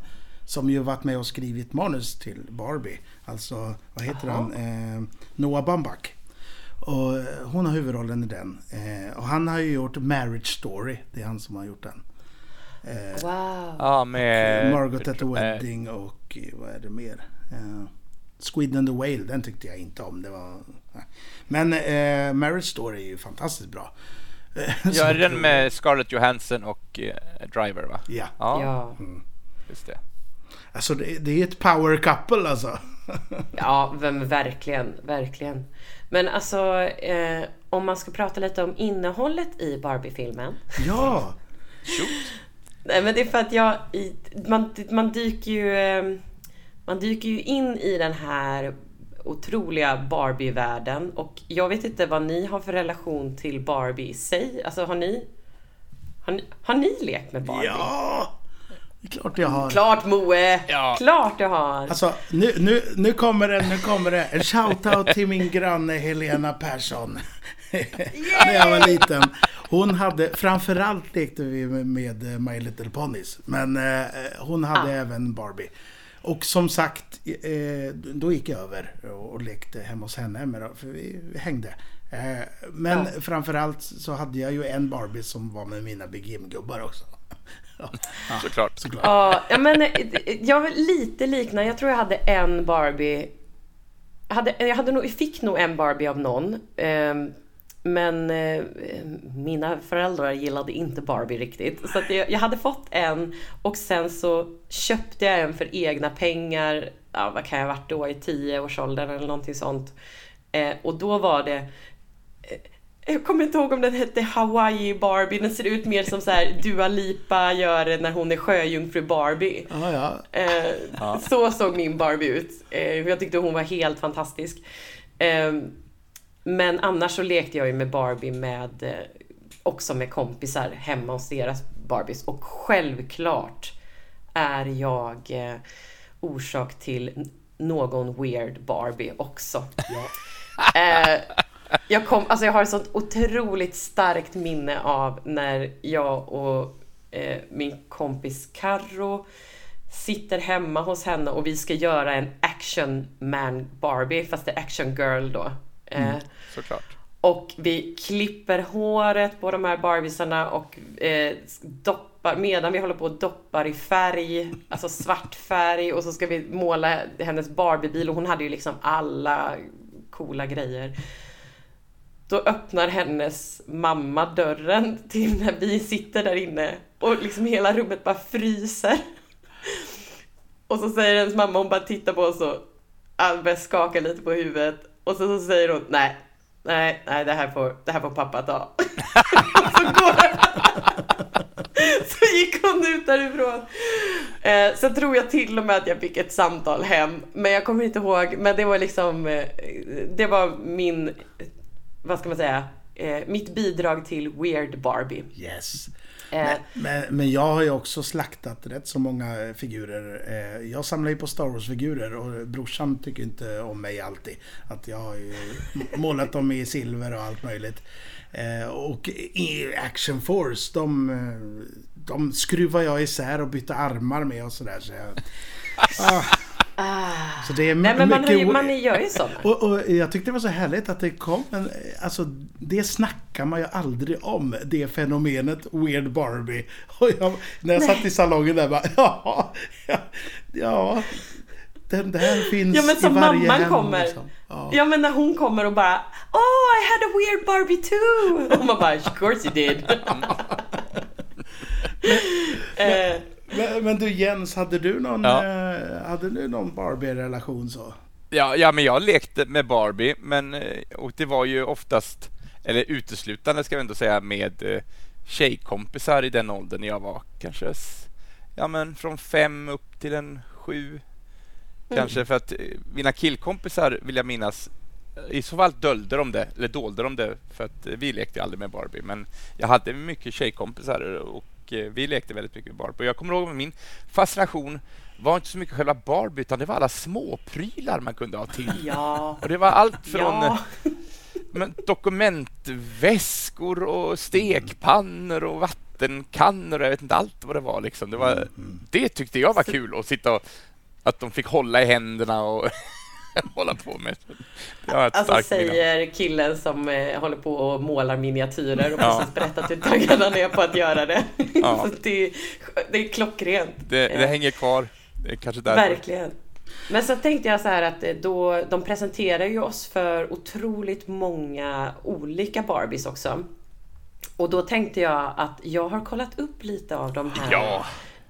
Som ju varit med och skrivit manus till Barbie. Alltså, vad heter han? Eh, Noah Baumbach. Och eh, hon har huvudrollen i den. Eh, och han har ju gjort Marriage Story. Det är han som har gjort den. Eh, Wow. Ja, med... Margot at the Wedding och vad är det mer? Squid and the Whale, den tyckte jag inte om. Det var. Men eh, Marriage Story är ju fantastiskt bra. Ja, är det den med Scarlett Johansson och eh, Driver, va? Ja, Ja, Ja. just det. alltså det, det är ett power couple alltså. Ja, men verkligen, verkligen. Men alltså, eh, om man ska prata lite om innehållet i Barbie-filmen. ja, Nej, men det är för att jag, man, man dyker ju, eh, man dyker ju in i den här otroliga Barbie-världen och jag vet inte vad ni har för relation till Barbie i sig. Alltså har ni, har ni, har ni lekt med Barbie? ja! Klart jag har. Klart Moe! Ja. Klart du har! Alltså, nu, nu, nu kommer det, nu kommer det. En shoutout till min granne Helena Persson. När jag var liten. Hon hade, framförallt lekte vi med, med My Little Ponies. Men eh, hon hade Ah. även Barbie. Och som sagt, eh, då gick jag över och, lekte hemma hos henne. Med, för vi, hängde. Eh, men Ja. framförallt så hade jag ju en Barbie som var med mina Big Jim-gubbar också. Ja, Såklart. såklart. Ja, men eh, jag var lite liknande. Jag tror jag hade en Barbie. Jag, hade, jag hade nog, fick nog en Barbie av någon. Men eh, mina föräldrar gillade inte Barbie riktigt. Så jag, jag hade fått en och sen så köpte jag en för egna pengar. Ja, vad kan jag ha varit då? I tioårsåldern eller någonting sånt. Eh, och då var det eh, jag kommer inte ihåg om den hette Hawaii Barbie. Den ser ut mer som så här Dua Lipa gör när hon är sjöjungfru Barbie. Ja, ja. Eh, Så såg min Barbie ut. Eh, jag tyckte hon var helt fantastisk. Eh, men annars så lekte jag ju med Barbie med eh, också med kompisar hemma hos deras Barbies. Och självklart är jag eh, orsak till någon weird Barbie också. Eh, jag, kom, alltså jag har ett sånt otroligt starkt minne av när jag och min kompis Carro sitter hemma hos henne och vi ska göra en action man Barbie, fast det är action girl då. Eh, Såklart. och vi klipper håret på de här Barbiesarna och eh, doppar, medan vi håller på och doppar i färg, alltså svart färg och så ska vi måla hennes Barbiebil och hon hade ju liksom alla coola grejer. Då öppnar hennes mamma dörren till när vi sitter där inne och liksom hela rummet bara fryser. Och så säger hennes mamma, hon bara tittar på oss och börjar skaka lite på huvudet. Och så, så säger hon, nej, nej, nej, det här får, det här får pappa ta. så går Så gick hon ut därifrån. Eh, sen tror jag till och med att jag fick ett samtal hem. Men jag kommer inte ihåg. Men det var liksom, eh, det var min, vad ska man säga, eh, mitt bidrag till Weird Barbie. Yes. Eh, Men, men, men jag har ju också slaktat rätt så många figurer. Eh, Jag samlar ju på Star Wars-figurer och brorsan tycker inte om mig alltid. Att jag har ju målat dem i silver och allt möjligt. Eh, Och i Action Force, de, eh, de skruvar jag isär och byter armar med och sådär. Så, jag, ah. Så det är nej men man, har mycket o- man gör ju sådana. och, och jag tyckte det var så härligt att det kom en, alltså det snackar man ju aldrig om, det fenomenet Weird Barbie. Och jag, när jag satt i salongen där bara, ja, ja, ja, den där finns Ja men som i varje mamman hem. kommer. liksom. Ja. Ja men när hon kommer och bara Oh I had a weird Barbie too! Och man bara of course you did. eh, Men, men du Jens, hade du någon, Ja. eh, hade du någon Barbie-relation så? Ja, ja, men jag lekte med Barbie, men eh, och det var ju oftast, eller uteslutande ska vi ändå säga, med eh, tjejkompisar i den åldern jag var. Kanske ja, men från fem upp till en sju. Kanske för att mina killkompisar vill jag minnas i så fall döljde de det, eller dolde de det, för att vi lekte aldrig med Barbie. Men jag hade mycket tjejkompisar och eh, vi lekte väldigt mycket med Barbie. Och jag kommer ihåg att min fascination var inte så mycket själva Barbie, utan det var alla småprylar man kunde ha till. ja. Och det var allt från Ja. eh, men, dokumentväskor och stekpannor och vattenkannor och jag vet inte allt vad det var. Liksom. Det, var, det tyckte jag var kul att sitta och att de fick hålla i händerna och hålla på med. Alltså starkt minne säger killen som eh, håller på och målar miniatyrer och Ja. precis berättat hur taggad han är på att göra det. Ja. Det, det är klockrent. Det, det hänger kvar. Det är kanske därför. Verkligen. Men så tänkte jag så här att eh, då, de presenterar ju oss för otroligt många olika Barbies också. Och då tänkte jag att jag har kollat upp lite av de här Ja.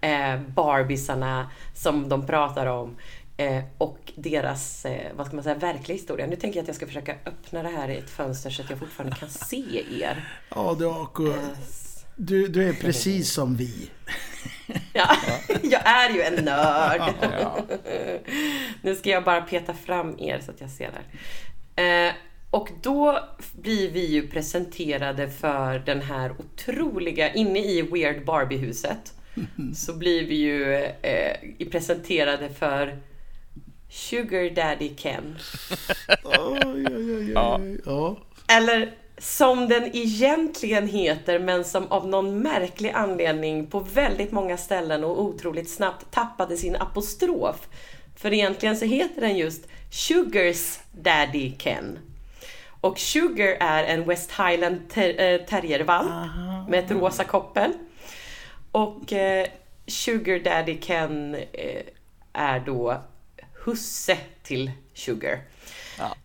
eh, Barbiesarna som de pratar om. Eh, och deras, eh, vad ska man säga, verkliga historia. Nu tänker jag att jag ska försöka öppna det här i ett fönster så att jag fortfarande kan se er. Ja, du, Ako, Eh, du, du är precis som vi. Ja, jag är ju en nörd. Ja. Nu ska jag bara peta fram er så att jag ser där. Eh, och då blir vi ju presenterade för den här otroliga, inne i Weird Barbie-huset, så blir vi ju eh, presenterade för Sugar Daddy Ken. Oj, oj, oj, oj. Ja. Ja. Eller som den egentligen heter men som av någon märklig anledning på väldigt många ställen och otroligt snabbt tappade sin apostrof. För egentligen så heter den just Sugars Daddy Ken. Och Sugar är en West Highland ter- eh, terriervalp med ett rosa koppel. Och eh, Sugar Daddy Ken eh, är då husse till Sugar.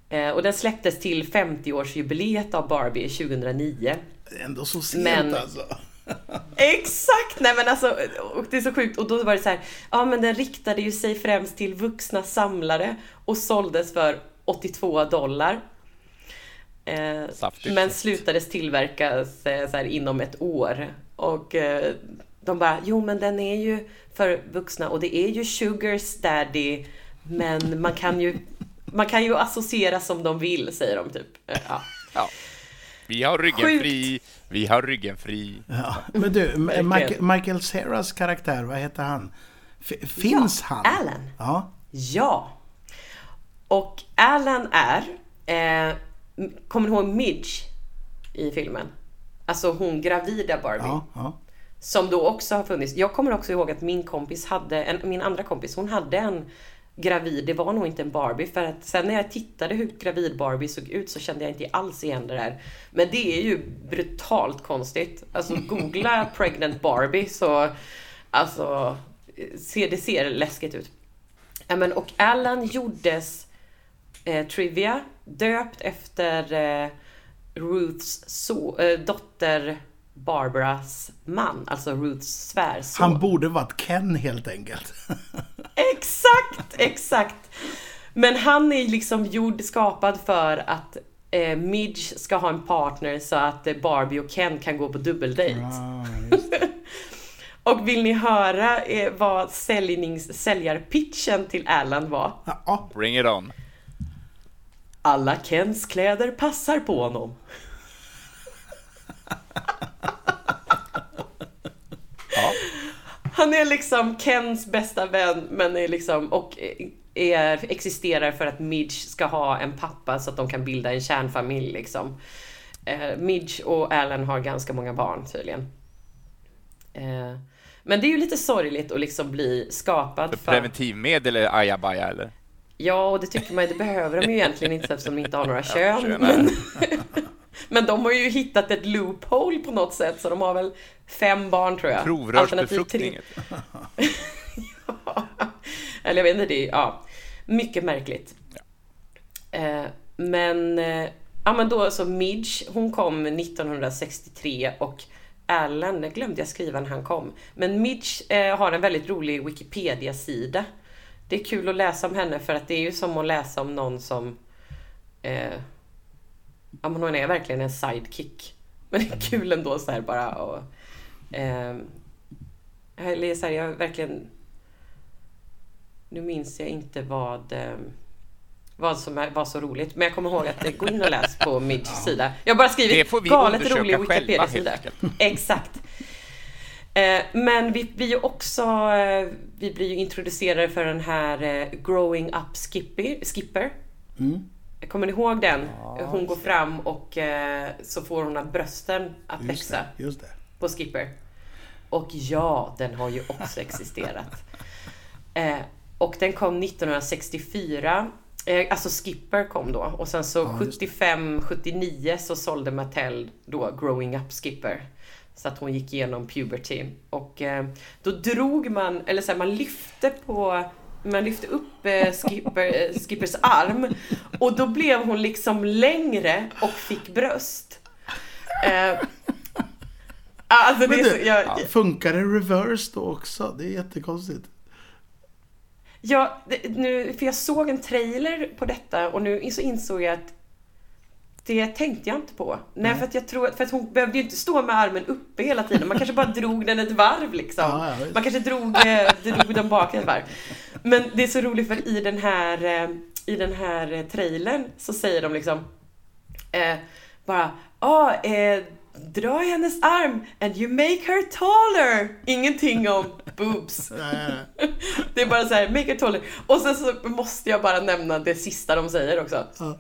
Eh, och den släpptes till 50-årsjubileet av Barbie 2009. Ändå så sent Men- alltså. Exakt! Nej men alltså, och det är så sjukt. Och då var det så här, ja men den riktade ju sig främst till vuxna samlare och såldes för 82 dollar. Eh, men slutades tillverkas eh, så här, inom ett år. Och eh, de bara, jo men den är ju för vuxna och det är ju Sugars daddy men man kan ju, man kan ju associera som de vill, säger de typ. Eh, Ja. Ja. Vi har ryggen Sjukt. fri. Vi har ryggen fri. Ja. Men du. Michael, Michael Ceras karaktär, vad heter han? F- finns Ja, han? Alan. Ja. Ja. Och Alan är, eh, kommer du ihåg Midge i filmen? Alltså hon gravida Barbie. Ja, ja. Som då också har funnits. Jag kommer också ihåg att min kompis hade, en, min andra kompis, hon hade en gravid, det var nog inte en Barbie för att sen när jag tittade hur gravid Barbie såg ut så kände jag inte alls igen det där. Men det är ju brutalt konstigt. Alltså googla pregnant Barbie så alltså ser, det ser läskigt ut. Men, och Alan gjordes eh, Trivia döpt efter eh, Ruths so, eh, dotter Barbaras man, alltså Ruths svärson. Han borde varit Ken helt enkelt. Exakt, exakt. Men han är liksom gjord, skapad för att eh, Midge ska ha en partner så att eh, Barbie och Ken kan gå på dubbeldejt. Ah. Och vill ni höra eh, vad säljnings, säljarpitchen till Alan var? Ja, Bring it on. Alla Kens kläder passar på honom. Ja. Han är liksom Kens bästa vän men är liksom och är, existerar för att Midge ska ha en pappa så att de kan bilda en kärnfamilj liksom. Eh, Midge och Alan har ganska många barn tydligen. Eh, men det är ju lite sorgligt att liksom bli skapad För preventivmedel är ajabaja, eller? Ja, och det tycker man det behöver de ju egentligen inte eftersom de inte har några kön. kön, men, men de har ju hittat ett loophole på något sätt så de har väl fem barn tror jag. Provrörsbefruktning. Ja. Eller jag vet inte, det är, ja. Mycket märkligt. Eh, men, eh, ja men då så Midge, hon kom 1963 och det glömde jag skriva när han kom. Men Midge eh, har en väldigt rolig Wikipedia-sida. Det är kul att läsa om henne för att det är ju som att läsa om någon som... Ja men hon är verkligen en sidekick. Men det är kul ändå så här bara och... Eh, eller så här, jag verkligen... Nu minns jag inte vad... Eh, vad som är, var så roligt. Men jag kommer ihåg att gå in och läs på Midges sida. Jag har bara skrivit galet rolig Wikipedia-sida. Exakt. Eh, men vi blir ju också eh, vi blir ju introducerade för den här eh, Growing Up Skipper. Skipper. Kommer ni ihåg den? Hon går fram och eh, så får hon brösten att just växa det. Just det. på Skipper. Och ja, den har ju också existerat. Eh, och den kom 1964 Eh, alltså Skipper kom då och sen så 75, 79 så sålde Mattel då Growing Up Skipper. Så att hon gick igenom puberty. Och eh, då drog man, eller så här, man lyfte på man lyfte upp eh, Skipper, eh, Skippers arm och då blev hon liksom längre och fick bröst. Eh, alltså det Men är så, jag, funkar det reverse då också? Det är jättekonstigt. Ja, det, nu, för jag såg en trailer på detta och nu så insåg jag att det tänkte jag inte på. Nej, för att jag tror för att hon behövde ju inte stå med armen uppe hela tiden. Man kanske bara drog den ett varv liksom. Ja, ja. Man kanske drog, eh, drog den bak ett varv. Men det är så roligt för i den här, eh, i den här eh, trailern så säger de liksom eh, bara, ah, eh, dra i hennes arm and you make her taller. Ingenting om boobs. Det är bara så här, make her taller. Och sen så måste jag bara nämna det sista de säger också. Ja.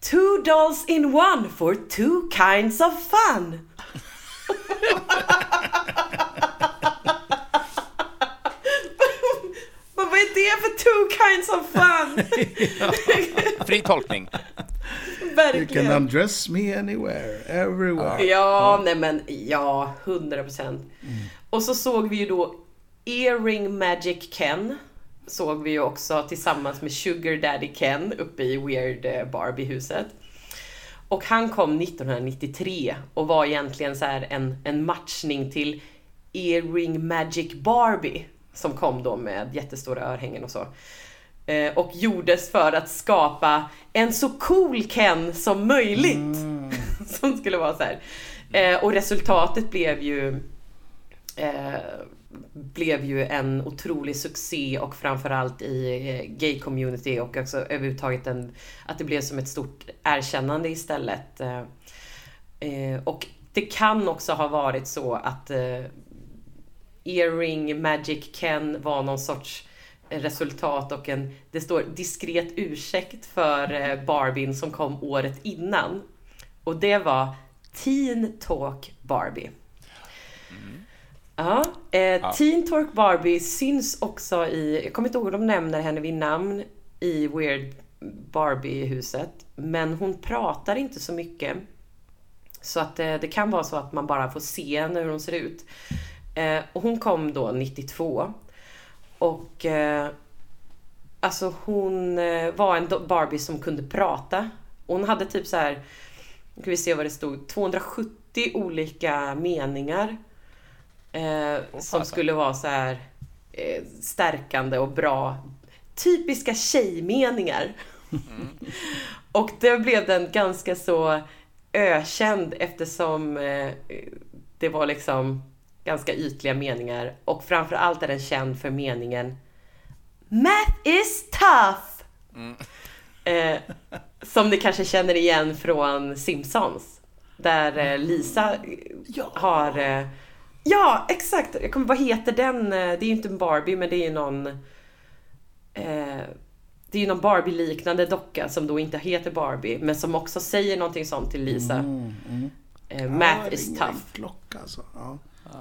Two dolls in one for two kinds of fun. det för two kinds of fun? Fri tolkning. You can Verkligen. undress me anywhere, everywhere. Ja, nej men ja, 100 procent. Och så såg vi ju då Earring Magic Ken. Såg vi ju också tillsammans med Sugar Daddy Ken uppe i Weird eh, Barbie-huset. Och han kom 1993 och var egentligen så här en, en matchning till Earring Magic Barbie. Som kom då med jättestora örhängen och så. Eh, och gjordes för att skapa en så cool Ken som möjligt. som skulle vara så här. Eh, och resultatet blev ju eh, blev ju en otrolig succé och framförallt i eh, gay-community och också överhuvudtaget en, att det blev som ett stort erkännande istället. Och det kan också ha varit så att Earring Magic Ken var någon sorts resultat och en, det står diskret ursäkt för eh, Barbien som kom året innan. Och det var Teen Talk Barbie. Ja, eh, Teen Talk Barbie syns också i, jag kommer inte ihåg om de nämner henne vid namn i Weird Barbie-huset. Men hon pratar inte så mycket. Så att eh, det kan vara så att man bara får se henne hur hon ser ut. Eh, och hon kom då 92. Och eh, alltså hon eh, var en Barbie som kunde prata. Hon hade typ så här, nu ska vi se vad det stod, 270 olika meningar. Eh, som skulle vara så här eh, stärkande och bra. Typiska tjejmeningar. och då blev den ganska så ökänd eftersom eh, det var liksom ganska ytliga meningar. Och framförallt är den känd för meningen Math is tough! Eh, som ni kanske känner igen från Simpsons. Där eh, Lisa eh, har... Eh, ja, exakt! Jag kommer, vad heter den? Eh, Det är ju inte en Barbie, men det är ju någon... Det är ju någon Barbie-liknande docka som då inte heter Barbie, men som också säger någonting sånt till Lisa. Eh, Math Ja, is tough. klocka alltså. Ja.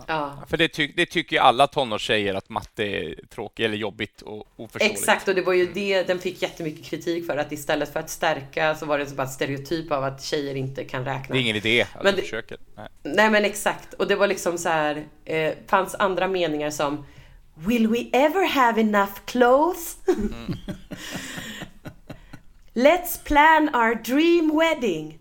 Ja. För det, ty det tycker ju alla tonårstjejer att matte är tråkigt eller jobbigt och oförståeligt. Exakt, och det var ju det den fick jättemycket kritik för. Att istället för att stärka så var det så bara stereotyp av att tjejer inte kan räkna. Det är ingen idé att Men du försöker. Nej. Nej men exakt. Och det var liksom så här. Eh, fanns andra meningar som Will we ever have enough clothes? Let's plan our dream wedding.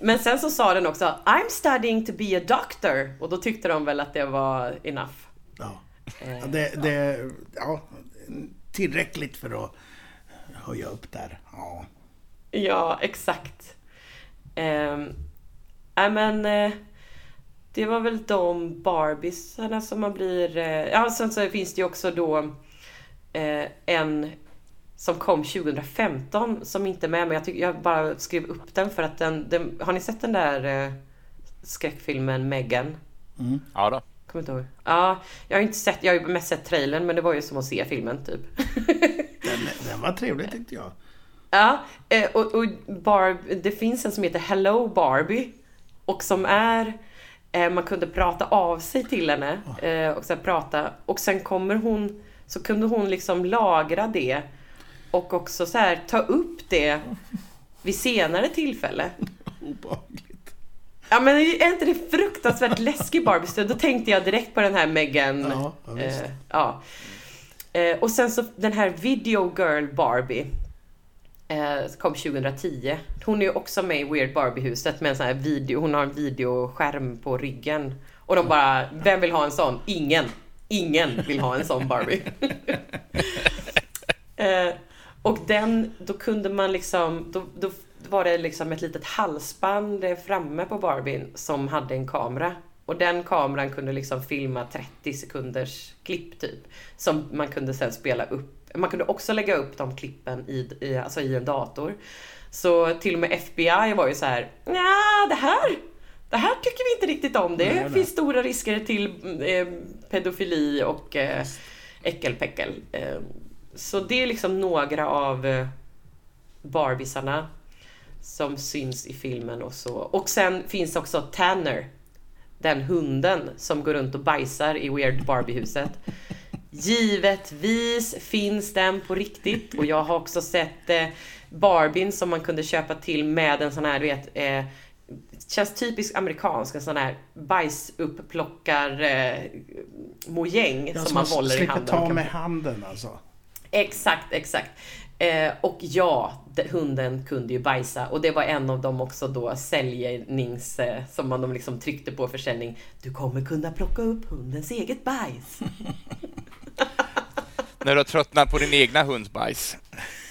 Men sen så sa den också I'm studying to be a doctor. Och då tyckte de väl att det var enough. Ja. Eh, Det, det, ja, tillräckligt för att höja upp där. Ja. Ja, exakt. Nej men eh, det var väl de Barbiesarna som man blir... eh, Ja, sen så finns det ju också då eh, en som kom 2015 som inte är med men jag, tycker, jag bara skrev upp den för att den... den har ni sett den där eh, skräckfilmen Megan? Ja då. Kommer inte ihåg. Ja, jag har inte sett, jag har mest sett trailern men det var ju som att se filmen typ. Den, den var trevlig tyckte jag. Ja, eh, och, och Barb, det finns en som heter Hello Barbie. Och som är, eh, man kunde prata av sig till henne. eh, Och sen prata, och sen kommer hon, så kunde hon liksom lagra det. Och också så här ta upp det vid senare tillfälle. Obehagligt. Ja men är inte det fruktansvärt läskig Barbie-stund? Då tänkte jag direkt på den här Megan. Ja, eh, ja. Eh, och sen så den här Video Girl Barbie. Eh, kom 2010. Hon är ju också med i Weird Barbie-huset med en sån här video. Hon har en videoskärm på ryggen. Och de bara, vem vill ha en sån? Ingen. Ingen vill ha en sån Barbie. och den, då kunde man liksom, då, då var det liksom ett litet halsband framme på Barbien som hade en kamera. Och den kameran kunde liksom filma 30 sekunders klipp typ. Som man kunde sen spela upp. Man kunde också lägga upp de klippen i, i, alltså i en dator. Så till och med FBI var ju så här, ja det här, det här tycker vi inte riktigt om. Det Nej, nej. finns stora risker till eh, pedofili och eh, äckelpäckel. Eh, så det är liksom några av eh, Barbisarna som syns i filmen och så. Och sen finns också Tanner, den hunden som går runt och bajsar i Weird Barbie-huset. Givetvis finns den på riktigt och jag har också sett eh, Barbien som man kunde köpa till med en sån här, du vet, eh, känns typiskt amerikansk, en sån här bajsupplockar eh, mojäng Jag som man håller i slipper handen. ta Kan- med handen alltså. Exakt, exakt. Eh, och ja, de, hunden kunde ju bajsa och det var en av dem också då säljnings... Eh, som man de liksom tryckte på försäljning. Du kommer kunna plocka upp hundens eget bajs. När du har tröttnat på din egna hunds bajs.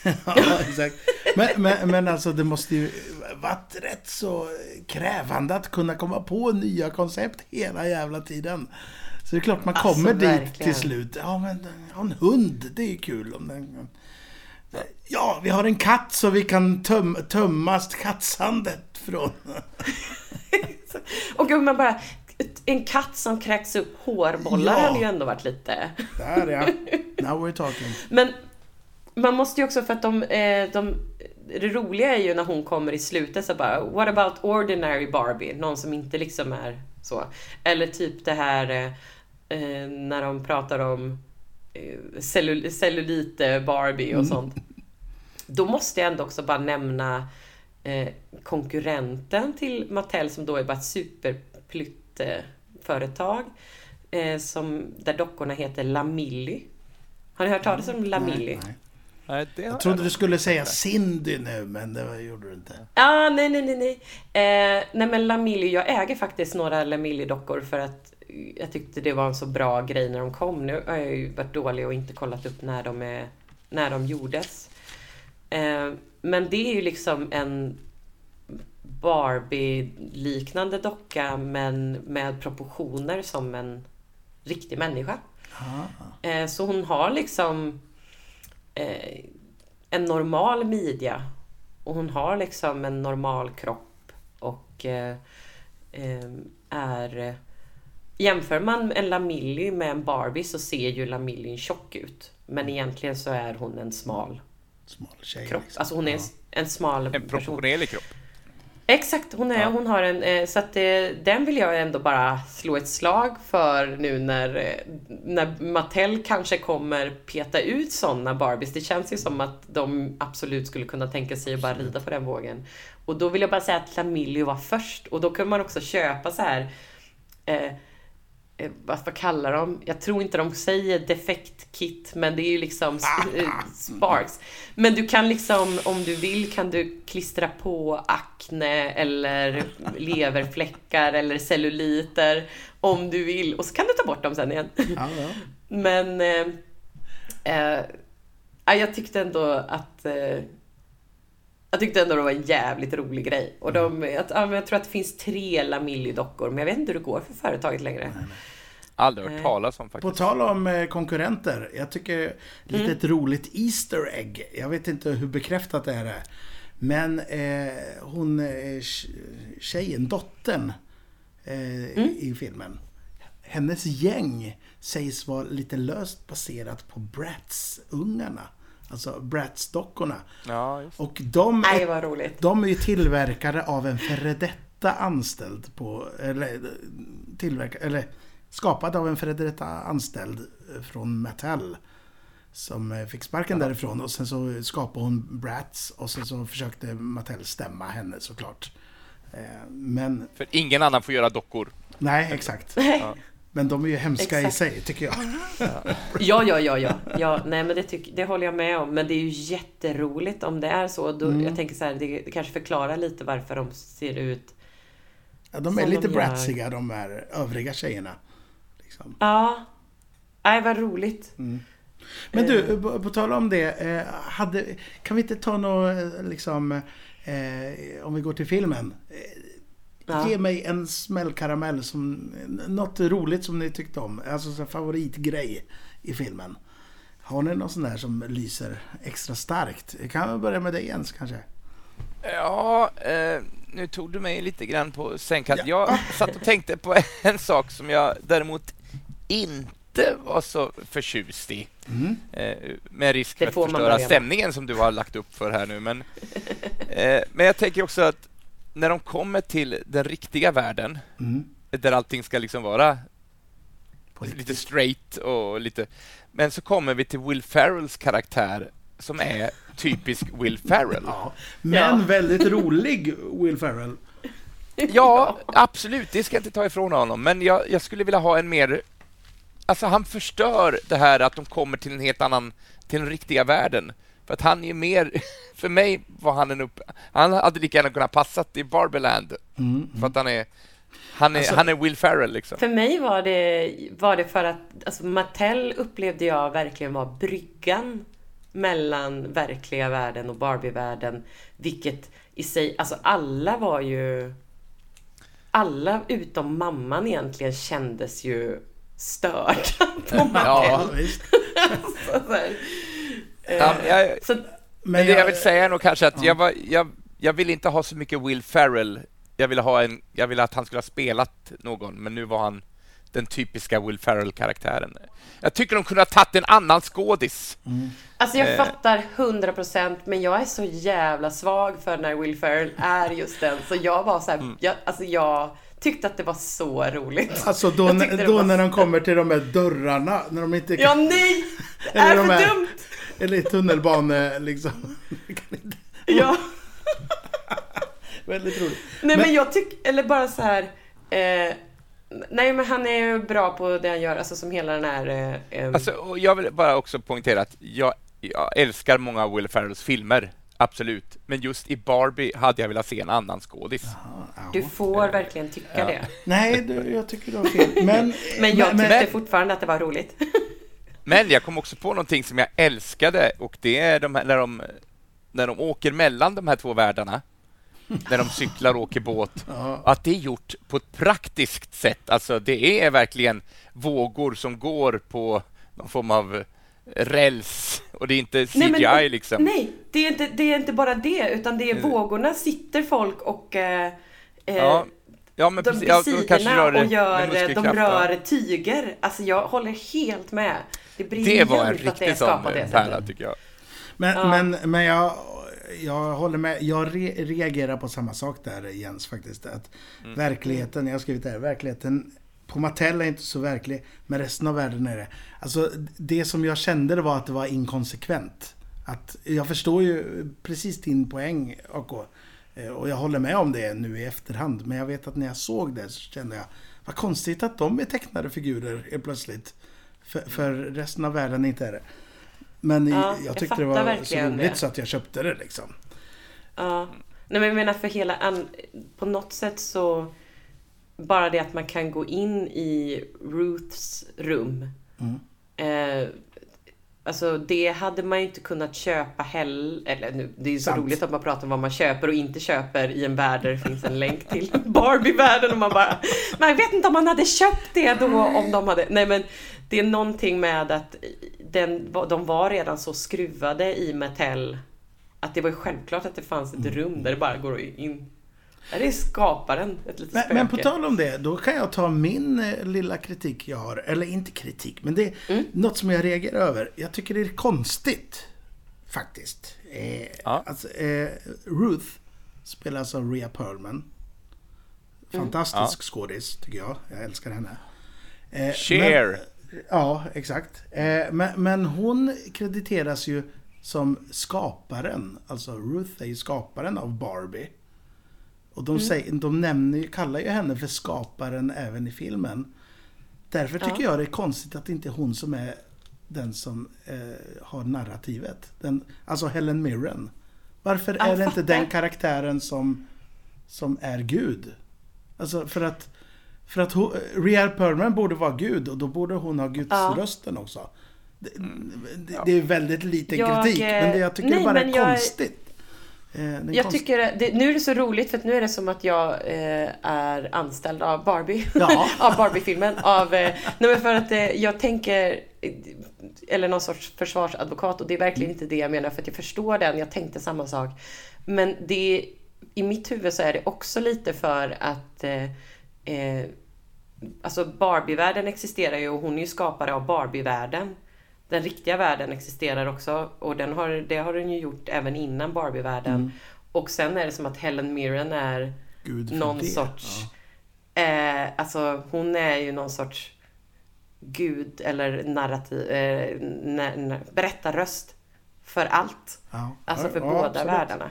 Ja, exakt. Men, men, men alltså det måste ju varit rätt så krävande att kunna komma på nya koncept hela jävla tiden. Så det är klart man Alltså, kommer dit verkligen. till slut. Ja, men ja, en hund, det är ju kul om den... Ja, vi har en katt så vi kan töm, tömma kattsandet från... Och gud, man bara... En katt som kräks upp hårbollar Ja. hade ju ändå varit lite... Där ja. Now we're talking. Men man måste ju också för att de, eh, de... Det roliga är ju när hon kommer i slutet så bara What about ordinary Barbie? Någon som inte liksom är så. Eller typ det här eh, när de pratar om eh, cellul- cellulite Barbie och sånt. Då måste jag ändå också bara nämna eh, konkurrenten till Mattel som då är bara ett superplyttföretag. Eh, som, där dockorna heter Lamilly. Har ni hört talas om Lamilly? Nej, nej. Jag trodde du skulle säga Cindy nu, men det gjorde du inte. Ah, nej, nej, nej, nej. Eh, nej men Lamilly, jag äger faktiskt några Lamilly-dockor för att jag tyckte det var en så bra grej när de kom. Nu har jag ju varit dålig och inte kollat upp när de, är, när de gjordes. Eh, men det är ju liksom en Barbie-liknande docka men med proportioner som en riktig människa. Eh, så hon har liksom eh, en normal midja och hon har liksom en normal kropp och eh, eh, är... Jämför man en Lamilly med en Barbie så ser ju Lamilly tjock ut. Men egentligen så är hon en smal Smal tjej. kropp. liksom. Alltså hon är Ja. en smal En person. proportionerlig kropp. Exakt, hon, är, Ja. hon har en... Eh, så att eh, den vill jag ändå bara slå ett slag för nu när, eh, när Mattel kanske kommer peta ut sådana Barbies. Det känns ju som att de absolut skulle kunna tänka sig att bara rida på den vågen. Och då vill jag bara säga att Lamilly var först och då kan man också köpa så här eh, vad, vad kallar de? Jag tror inte de säger defekt kit, men det är ju liksom sp- eh, sparks. Men du kan liksom, om du vill, kan du klistra på akne eller leverfläckar eller celluliter om du vill. Och så kan du ta bort dem sen igen. Ja, ja. Men eh, eh, ja, jag tyckte ändå att eh, jag tyckte ändå det var en jävligt rolig grej. Och de, jag, ja, men jag tror att det finns tre Lamilly-dockor, men jag vet inte hur det går för företaget längre. Aldrig hört Nej. talas om På faktiskt. tal om eh, konkurrenter. Jag tycker lite ett roligt Easter egg. Jag vet inte hur bekräftat det här är. Men eh, hon, eh, tjejen, dottern eh, i filmen. Hennes gäng sägs vara lite löst baserat på Bratz-ungarna. Alltså Bratz-dockorna. Ja, just. Och de Nej, är, vad roligt. de är ju tillverkare av en före detta anställd på... Eller tillverkare... Eller skapad av en före detta anställd eh, från Mattel. som eh, fick sparken därifrån och sen så skapade hon Bratz och sen så försökte Mattel stämma henne såklart. Eh, Men För ingen annan får göra dockor. nej, exakt. Men de är ju hemska Exakt. i sig tycker jag. Ja, ja, ja, ja. ja nej, men det, tyck, det håller jag med om. Men det är ju jätteroligt om det är så. Då, Mm. Jag tänker så här, det, kanske förklarar lite varför de ser ut... Ja, de är lite de gör. bratsiga de här övriga tjejerna. Liksom. Ja. Nej, vad roligt. Men du, på, på tal om det. Eh, hade, kan vi inte ta något, eh, liksom, eh, om vi går till filmen. Ja. Ge mig en smällkaramell, som, något roligt som ni tyckte om. Alltså så favoritgrej i filmen. Har ni någon sån där som lyser extra starkt? Kan vi börja med dig Jens kanske? Ja, eh, nu tog du mig lite grann på sängkant. Jag satt och tänkte på en sak som jag däremot inte var så förtjust i. Eh, med risk för att förstöra stämningen som du har lagt upp för här nu. Men, eh, men jag tänker också att när de kommer till den riktiga världen, Mm. där allting ska liksom vara lite straight och lite... Men så kommer vi till Will Ferrells karaktär som är typisk Will Ferrell. Ja, men Ja. väldigt rolig Will Ferrell. Ja, absolut. Det ska jag inte ta ifrån honom. Men jag, jag skulle vilja ha en mer... Alltså, han förstör det här att de kommer till en helt annan... Till den riktiga världen. För att han är mer... För mig var han en upp... Han hade lika gärna kunnat passat i Barbieland. För att han är... Han är, Alltså- han är Will Ferrell, liksom. För mig var det, var det för att alltså Mattel upplevde jag verkligen var bryggan mellan verkliga världen och Barbie-världen. Vilket i sig, alltså alla var ju... Alla utom mamman egentligen kändes ju störda på Mattel. Ja. visst. Så, så, här. Ja, men jag, så Men det jag vill säga är nog kanske att jag, var, jag, jag vill inte ha så mycket Will Ferrell. Jag ville, ha en, jag ville att han skulle ha spelat någon, men nu var han den typiska Will Ferrell-karaktären. Jag tycker de kunde ha tagit en annan skådis. Alltså jag Eh. fattar 100% men jag är så jävla svag för när Will Ferrell är just den. Så jag var så här, Mm. jag, alltså jag tyckte att det var så roligt. Alltså då, Jag då var- när de kommer till de här dörrarna, när de inte Ja nej! Det Eller är de för här- dumt! Eller tunnelbane liksom. Ja. Väldigt roligt. Nej men, Men- jag tycker, eller bara så här. Eh, nej men han är ju bra på det han gör, alltså som hela den här... Eh, eh, Alltså, och jag vill bara också poängtera att jag, jag älskar många av Will Ferrells filmer. Absolut. Men just i Barbie hade jag velat se en annan skådis. du får verkligen tycka det. Nej, du, jag tycker du har fel. Men, Men jag tyckte men- fortfarande att det var roligt. Men jag kom också på någonting som jag älskade och det är de här, när, de, när de åker mellan de här två världarna. När de cyklar och åker båt. Att det är gjort på ett praktiskt sätt. Alltså det är verkligen vågor som går på någon form av räls och det är inte CGI Nej, men, liksom. Nej, det är, inte, det är inte bara det, utan det är vågorna sitter folk och eh, eh, Ja, ja men de precis. Ja, de kanske rör och gör, med de rör tyger. Alltså jag håller helt med. Det, är Det var en det riktig sån det pärla tycker jag. men, Ja. men, men jag, jag håller med. Jag re, reagerar på samma sak där Jens faktiskt. Att Mm. verkligheten, jag har skrivit där, verkligheten på Mattel är inte så verklig, men resten av världen är det. Alltså det som jag kände det var att det var inkonsekvent. Att, jag förstår ju precis din poäng AK. Eh, Och jag håller med om det nu i efterhand. Men jag vet att när jag såg det så kände jag vad konstigt att de är tecknade figurer helt plötsligt. För, för resten av världen inte är det. Men Ja, jag jag tyckte det fattar var så roligt det. så att jag köpte det liksom. Ja. Nej men jag menar för hela, på något sätt så bara det att man kan gå in i Ruths rum. Eh, alltså det hade man ju inte kunnat köpa heller. Eller nu, det är ju så Sant. roligt att man pratar om vad man köper och inte köper i en värld där det finns en länk till Barbie-världen och man bara jag vet inte om man hade köpt det då om de hade Nej men det är någonting med att den, de var redan så skruvade i Mattel att det var ju självklart att det fanns ett rum där det bara går in. Där är skaparen ett litet Men, spöke. men på tal om det, då kan jag ta min eh, lilla kritik jag har. Eller inte kritik, men det är Mm. något som jag reagerar över. Jag tycker det är konstigt. Faktiskt. Eh, Ja. alltså, eh, Ruth spelas av Rhea Perlman. Fantastisk skådis, tycker jag. Jag älskar henne. Eh, Cher. Ja, exakt. Eh, men, men hon krediteras ju som skaparen. Alltså Ruth är ju skaparen av Barbie. Och de, säger, de nämner, kallar ju henne för skaparen även i filmen. Därför tycker jag det är konstigt att det inte är hon som är den som eh, har narrativet. Den, alltså Helen Mirren. Varför Ja, är det inte den karaktären som, som är Gud? Alltså för att, för att hon, Rhea Perlman borde vara Gud och då borde hon ha Guds Ja. rösten också. Det, det, det är väldigt lite Jag, kritik, eh, men det, jag tycker nej, det bara är jag- konstigt. Eh, är Jag konst- tycker det, nu är det så roligt för att nu är det som att jag eh, är anställd av Barbie. Ja. av Barbie-filmen. Av, eh, nej för att eh, jag tänker, eh, eller någon sorts försvarsadvokat och det är verkligen inte det jag menar för att jag förstår den, jag tänkte samma sak. Men det, i mitt huvud så är det också lite för att eh, eh, Alltså Barbie-världen existerar ju och hon är ju skapare av Barbie-världen. Den riktiga världen existerar också och den har, det har den ju gjort även innan Barbie-världen. Och sen är det som att Helen Mirren är Gud någon det. sorts... Eh, alltså hon är ju någon sorts gud eller narrativ, eh, berättarröst för allt. Ja. Alltså Ja, för ja, båda absolut. världarna.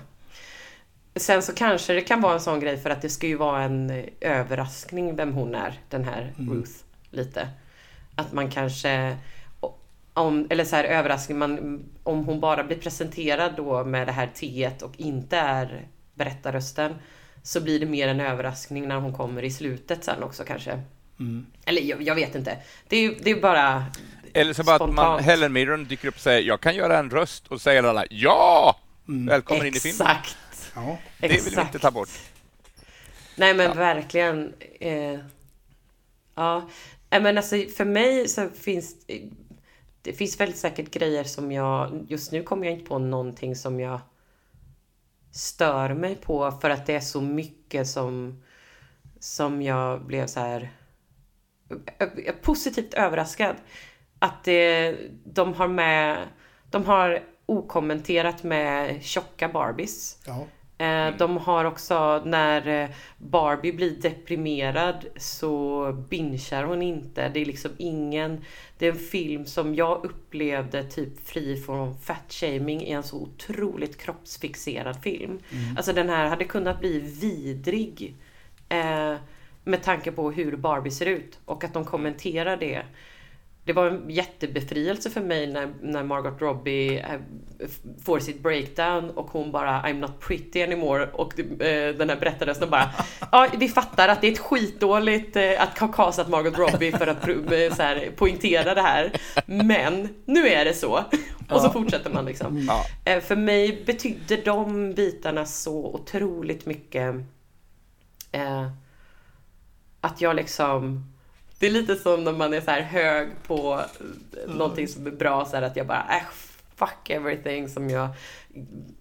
Sen så kanske det kan vara en sån grej för att det ska ju vara en eh, överraskning vem hon är, den här Mm. Ruth, lite. Att man kanske, om, eller så här överraskning, man, om hon bara blir presenterad då med det här T och inte är berättarrösten, så blir det mer en överraskning när hon kommer i slutet sen också kanske. Mm. Eller jag, jag vet inte. Det är, det är bara Eller så bara att man. Helen Mirren dyker upp och säger jag kan göra en röst och säger alla ja! Välkommen in i filmen. exakt. Ja. Det vill vi inte ta bort. Nej men verkligen. Eh, ja, men alltså för mig så finns det finns väldigt säkert grejer som jag just nu kommer jag inte på någonting som jag stör mig på för att det är så mycket som som jag blev så här ö- positivt överraskad att det, de har med de har okommenterat med tjocka Barbies. Ja. Eh, De har också när eh, Barbie blir deprimerad så bingear hon inte. Det är liksom ingen... Det är en film som jag upplevde typ fri från fat-shaming i en så otroligt kroppsfixerad film. Alltså den här hade kunnat bli vidrig eh, med tanke på hur Barbie ser ut och att de kommenterar det. Det var en jättebefrielse för mig när, när Margot Robbie eh, får sitt breakdown och hon bara I'm not pretty anymore och eh, den här berättarrösten bara Ja, vi fattar att det är ett skitdåligt eh, att ha castat Margot Robbie för att så här, poängtera det här. Men nu är det så. Och så fortsätter man liksom. Ja. Eh, För mig betydde de bitarna så otroligt mycket eh, att jag liksom det är lite som när man är så här hög på eh, någonting som är bra så att jag bara äh, fuck everything som jag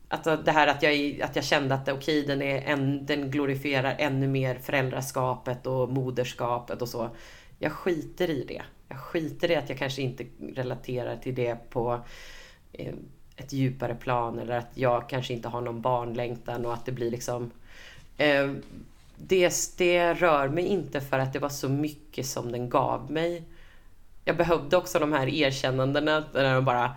att det här att jag, att jag kände att okej den, är en, den glorifierar ännu mer föräldraskapet och moderskapet och så. Jag skiter i det. Jag skiter i att jag kanske inte relaterar till det på eh, ett djupare plan eller att jag kanske inte har någon barnlängtan och att det blir liksom eh, det, det rör mig inte för att det var så mycket som den gav mig. Jag behövde också de här erkännandena där de bara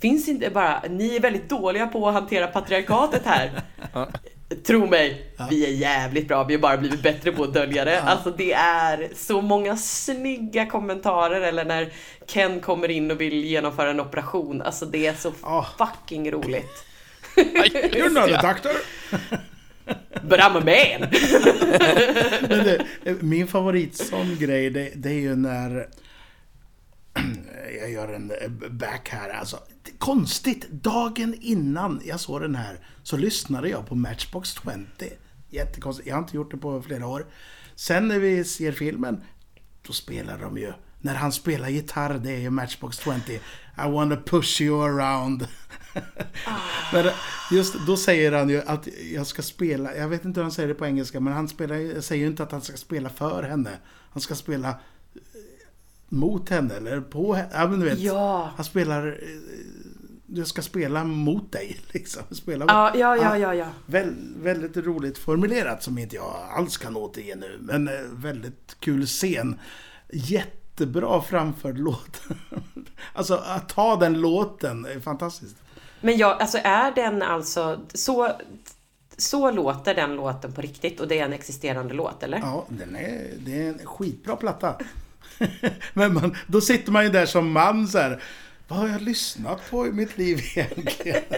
Finns inte bara, ni är väldigt dåliga på att hantera patriarkatet här. Tro mig, vi är jävligt bra, vi har bara blivit bättre på att dölja det. Alltså det är så många snygga kommentarer eller när Ken kommer in och vill genomföra en operation. Alltså det är så Ja. fucking roligt. You're not a doctor. But I'm a man! Men det, min favorit sån grej, det, det är ju när... Jag gör en eh, back här alltså. Konstigt, dagen innan jag såg den här så lyssnade jag på Matchbox 20. Jättekonstigt, jag har inte gjort det på flera år. Sen när vi ser filmen, då spelar de ju... När han spelar gitarr, det är ju Matchbox 20. I wanna push you around. Men just då säger han ju att jag ska spela, jag vet inte hur han säger det på engelska, men han spelar, säger ju inte att han ska spela för henne. Han ska spela eh, mot henne eller på henne. Ja, men du vet. Ja. Han spelar, eh, jag ska spela mot dig liksom. Spela Ja, ja, ja, ja, ja. Väl, väldigt roligt formulerat som inte jag alls kan återge nu. Men eh, väldigt kul scen. jättebra framförd låt. alltså att ta den låten är fantastiskt. Men jag, alltså är den alltså så... Så låter den låten på riktigt och det är en existerande låt, eller? Ja, den är, det är en skitbra platta. Men man, då sitter man ju där som man så här. Vad har jag lyssnat på i mitt liv egentligen?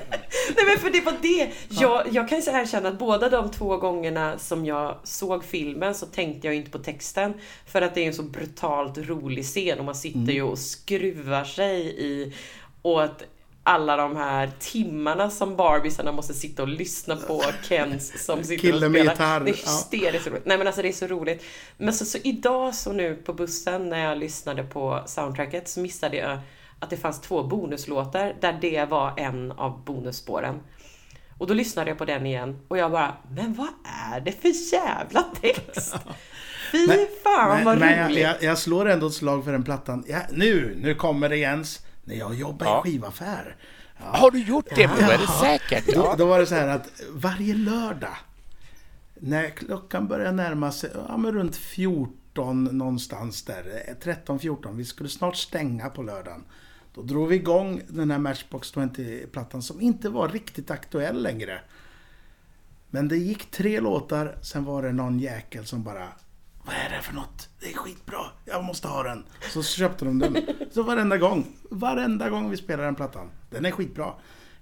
Nej men för det var det. Jag, jag kan erkänna att båda de två gångerna som jag såg filmen så tänkte jag inte på texten. För att det är en så brutalt rolig scen och man sitter ju och skruvar sig i åt alla de här timmarna som Barbiesarna måste sitta och lyssna på Kens som sitter Killen och med spelar. gitarr, Det är ja. hysteriskt roligt. Nej men alltså det är så roligt. Men så, så idag så nu på bussen när jag lyssnade på soundtracket så missade jag att det fanns två bonuslåtar där det var en av bonusspåren. Och då lyssnade jag på den igen och jag bara, men vad är det för jävla text? Fy fan Men, vad men jag, roligt! jag, jag slår ändå ett slag för den plattan. Ja, nu, nu kommer det Jens. När jag jobbar Ja. i skivaffär. Har du gjort det, Bo? Är det säkert? Då, Ja. då var det så här att varje lördag när klockan började närma sig, ja men runt 14 någonstans där, 13-14, vi skulle snart stänga på lördagen. Då drog vi igång den här Matchbox 20-plattan som inte var riktigt aktuell längre. Men det gick tre låtar, sen var det någon jäkel som bara Vad är det för något? Det är skitbra, jag måste ha den. Så köpte de den. Så varenda gång, varenda gång vi spelar den plattan. Den är skitbra.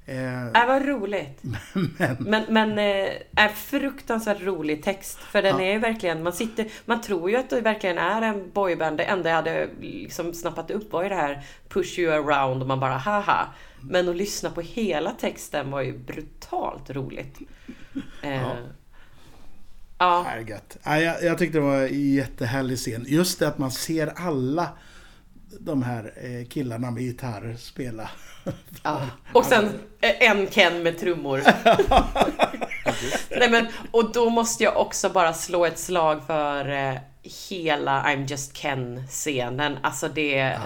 Eh, Äh, vad roligt! men, Men, men eh, är fruktansvärt rolig text. För den är ju verkligen, man sitter, man tror ju att det verkligen är en boyband. Det enda jag hade liksom snappat upp var ju det här Push you around och man bara haha. Men att lyssna på hela texten var ju brutalt roligt. Eh, Ja. Ja. Ja. Ja, jag, jag tyckte det var en jättehärlig scen. Just det att man ser alla de här eh, killarna med gitarr spela. Ja. Och sen eh, en Ken med trummor. Nej, men, och då måste jag också bara slå ett slag för eh, hela I'm just Ken-scenen. Alltså det...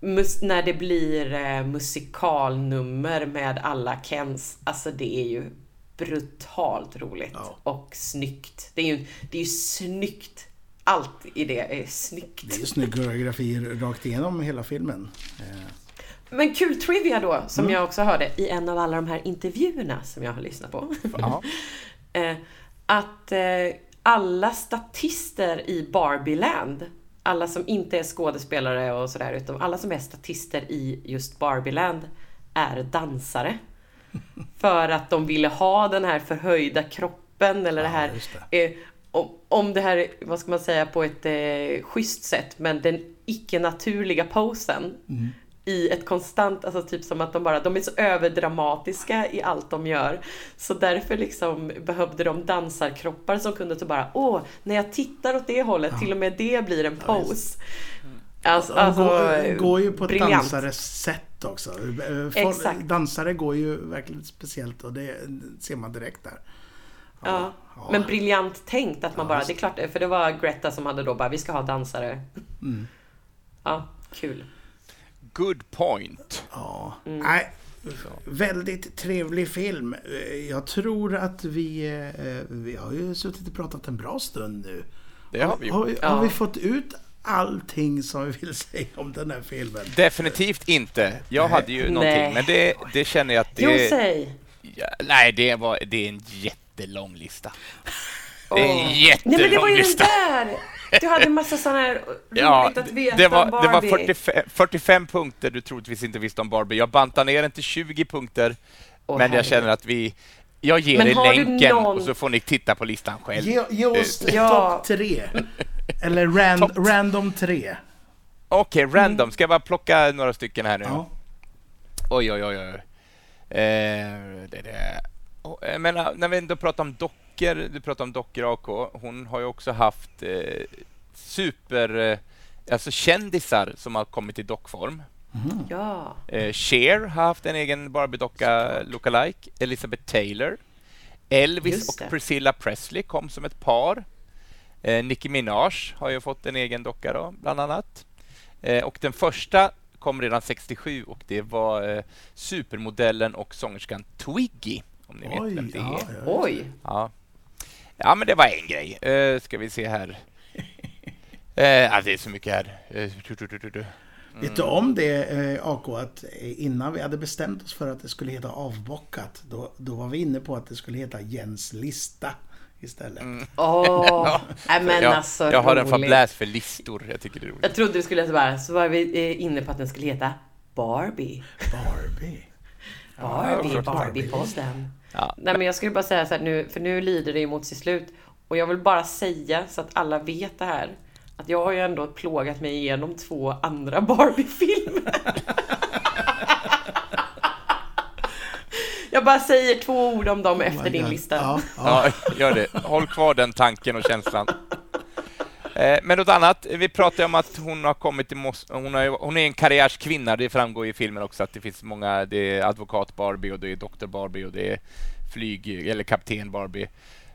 Mus, när det blir eh, musikalnummer med alla Kens. Alltså det är ju brutalt roligt. Ja. Och snyggt. Det är ju, det är ju snyggt. Allt i det är snyggt. Det är snygg koreografi rakt igenom hela filmen. Eh, Men kul trivia då, som Mm. jag också hörde i en av alla de här intervjuerna som jag har lyssnat på. Ja. Eh, att eh, alla statister i Barbieland, alla som inte är skådespelare och sådär, utan alla som är statister i just Barbieland är dansare. För att de ville ha den här förhöjda kroppen eller det här just Eh, om, om det här, vad ska man säga, på ett eh, schysst sätt, men den icke-naturliga posen i ett konstant, alltså typ som att de bara, de är så överdramatiska i allt de gör. Så därför liksom behövde de dansarkroppar som kunde så bara, åh, när jag tittar åt det hållet, till och med det blir en pose. Alltså, De alltså, går, går ju på ett briljant. dansares sätt också. Eh, folk- Exakt. Dansare går ju verkligen speciellt och det ser man direkt där. Ja, ja. men briljant tänkt att man Ja, bara, det är klart, för det var Greta som hade då bara, vi ska ha dansare. Mm. Ja, kul. Good point. Ja. Mm. Nej, väldigt trevlig film. Eh, Jag tror att vi, eh, vi har ju suttit och pratat en bra stund nu. Det har vi Har gjort. Ja. har vi fått ut allting som vi vill säga om den här filmen? Definitivt inte. Jag hade ju Nej. någonting, men det, det känner jag att Jo, det... säg! Ja, nej, det, var, det är en jättelång lista. Det är en Åh. Nej jättelång men det var ju den lista. där! Du hade en massa sådana här roligt Ja, att veta det var, om det var Barbie. 45, 45 punkter du troligtvis inte visste om Barbie. Jag bantar ner den till 20 punkter, Åh, men jag herregud. känner att vi... Jag ger Men er länken någon- och så får ni titta på listan själv. Ge, ge oss Ja. topp tre. Eller ran, Topp- random tre. Okej, random. Ska jag bara plocka några stycken här nu? Ja. Oj, oj, oj. oj. Eh, det, det. Oh, jag menar, när vi ändå pratar om dockor, du pratar om dockor AK, hon har ju också haft eh, super, eh, alltså kändisar som har kommit i dockform. Ja. Eh, Cher har haft en egen Barbie-docka lookalike. Elizabeth Taylor. Elvis och. Priscilla Presley kom som ett par. Eh, Nicki Minaj har ju fått en egen docka då, bland annat. Eh, och den första kom redan 67 och det var eh, supermodellen och sångerskan Twiggy, om ni vet Oj, vem det är. ja, Ja. ja. Oj. Ja. men det var en grej. Eh, ska vi se här. Eh, ja, det är så mycket här. Du. Vet du om det, eh, AK, att eh, innan vi hade bestämt oss för att det skulle heta avbockat, då, då var vi inne på att det skulle heta Jens lista istället. Åh, nej men jag, alltså jag har en fabläs för listor. Jag tycker det är roligt. Jag trodde du skulle läsa bara, så var vi eh, inne på att den skulle heta Barbie. Barbie. Barbie, Barbie-podden. Ja. Nej men jag skulle bara säga så här nu, för nu lider det ju mot sitt slut. Och jag vill bara säga så att alla vet det här. Att jag har ju ändå plågat mig igenom två andra Barbie-filmer. jag bara säger två ord om dem efter Oh My din God. lista. Ja, ja. Ja, gör det. Håll kvar den tanken och känslan. Eh, Men något annat. Vi pratade om att hon har kommit till Mos- hon, har, hon är en karriärskvinna. Det framgår i filmen också att det finns många. Det är advokat Barbie och det är doktor Barbie och det är flyg eller kapten Barbie.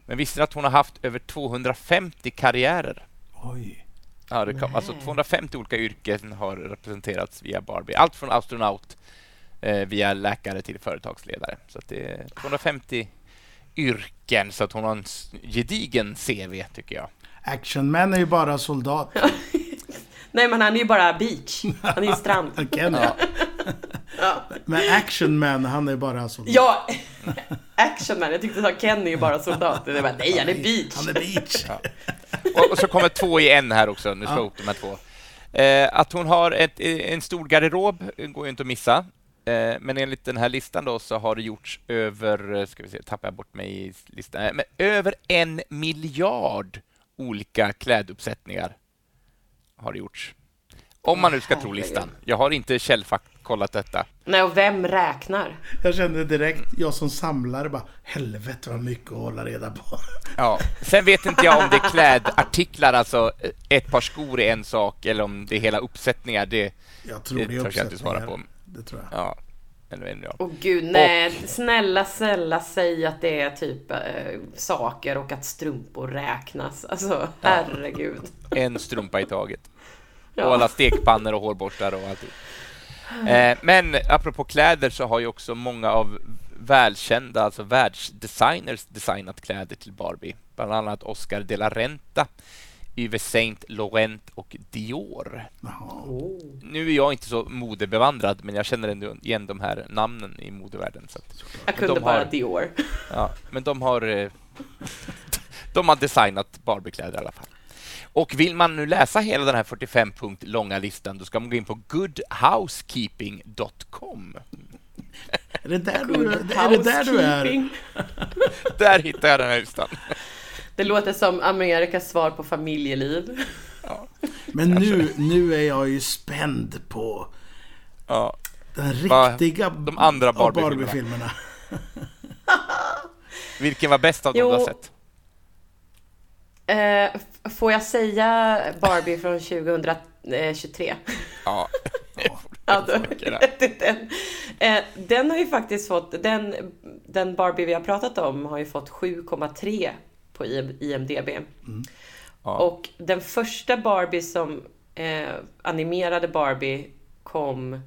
Men visste ni att hon har haft över 250 karriärer? Oj. Ja, det kom, alltså 250 olika yrken har representerats via Barbie. Allt från astronaut via läkare till företagsledare. Så att det är 250 yrken, så att hon har en gedigen CV, tycker jag. Actionman är ju bara soldat. Nej men han är ju bara beach. Han är ju strand. Ken, Ja. Ja, Men Actionman, han är bara soldat. ja Actionman. Jag tyckte du sa Ken är ju bara soldat. Det var, nej han är beach. Han är beach. Och, och så kommer två i en här också. Nu slår jag ihop de här två. Eh, att hon har ett, en stor garderob går ju inte att missa. Eh, men enligt den här listan då så har det gjorts över, eh, ska vi se, tappar jag bort mig i listan, Eh, men över en miljard olika kläduppsättningar har det gjorts. Om man nu ska tro listan. Jag har inte källkollat detta. Nej och vem räknar? Jag kände direkt, jag som samlare bara, helvete vad mycket att hålla reda på. Ja. Sen vet inte jag om det är klädartiklar, alltså ett par skor är en sak, eller om det är hela uppsättningar. Det, Jag tror Det det är törs jag inte svara på. Det tror jag. ja, eller än jag. Åh gud, nej. Snälla, snälla säg att det är typ eh, saker och att strumpor räknas. Alltså, herregud. En strumpa i taget. Ja. Och alla stekpannor och hårborstar och allt. Eh, men apropå kläder så har ju också många av välkända, alltså världsdesigners designat kläder till Barbie. Bland annat Oscar de la Renta, Yves Saint Laurent och Dior. Jaha. Nu är jag inte så modebevandrad, men jag känner ändå igen de här namnen i modevärlden. Så att, Jag kunde de bara har- Dior. Ja, men de har eh, de har designat Barbiekläder i alla fall. Och vill man nu läsa hela den här 45 punkt långa listan, då ska man gå in på goodhousekeeping.com. Är det där du, är, det där du är? Housekeeping. Där hittar jag den här listan. Det låter som Amerikas svar på familjeliv. Men nu, nu är jag ju spänd på Ja, den riktiga de andra Barbie-filmerna. Barbie-filmerna. vilken var bäst av dem du har sett? Eh, får jag säga Barbie från 2023? Ja, Ja, då- den, eh, den har ju faktiskt fått, den, den Barbie vi har pratat om har ju fått 7,3 på IM- IMDB. Ja. Och den första Barbie som eh, animerade Barbie kom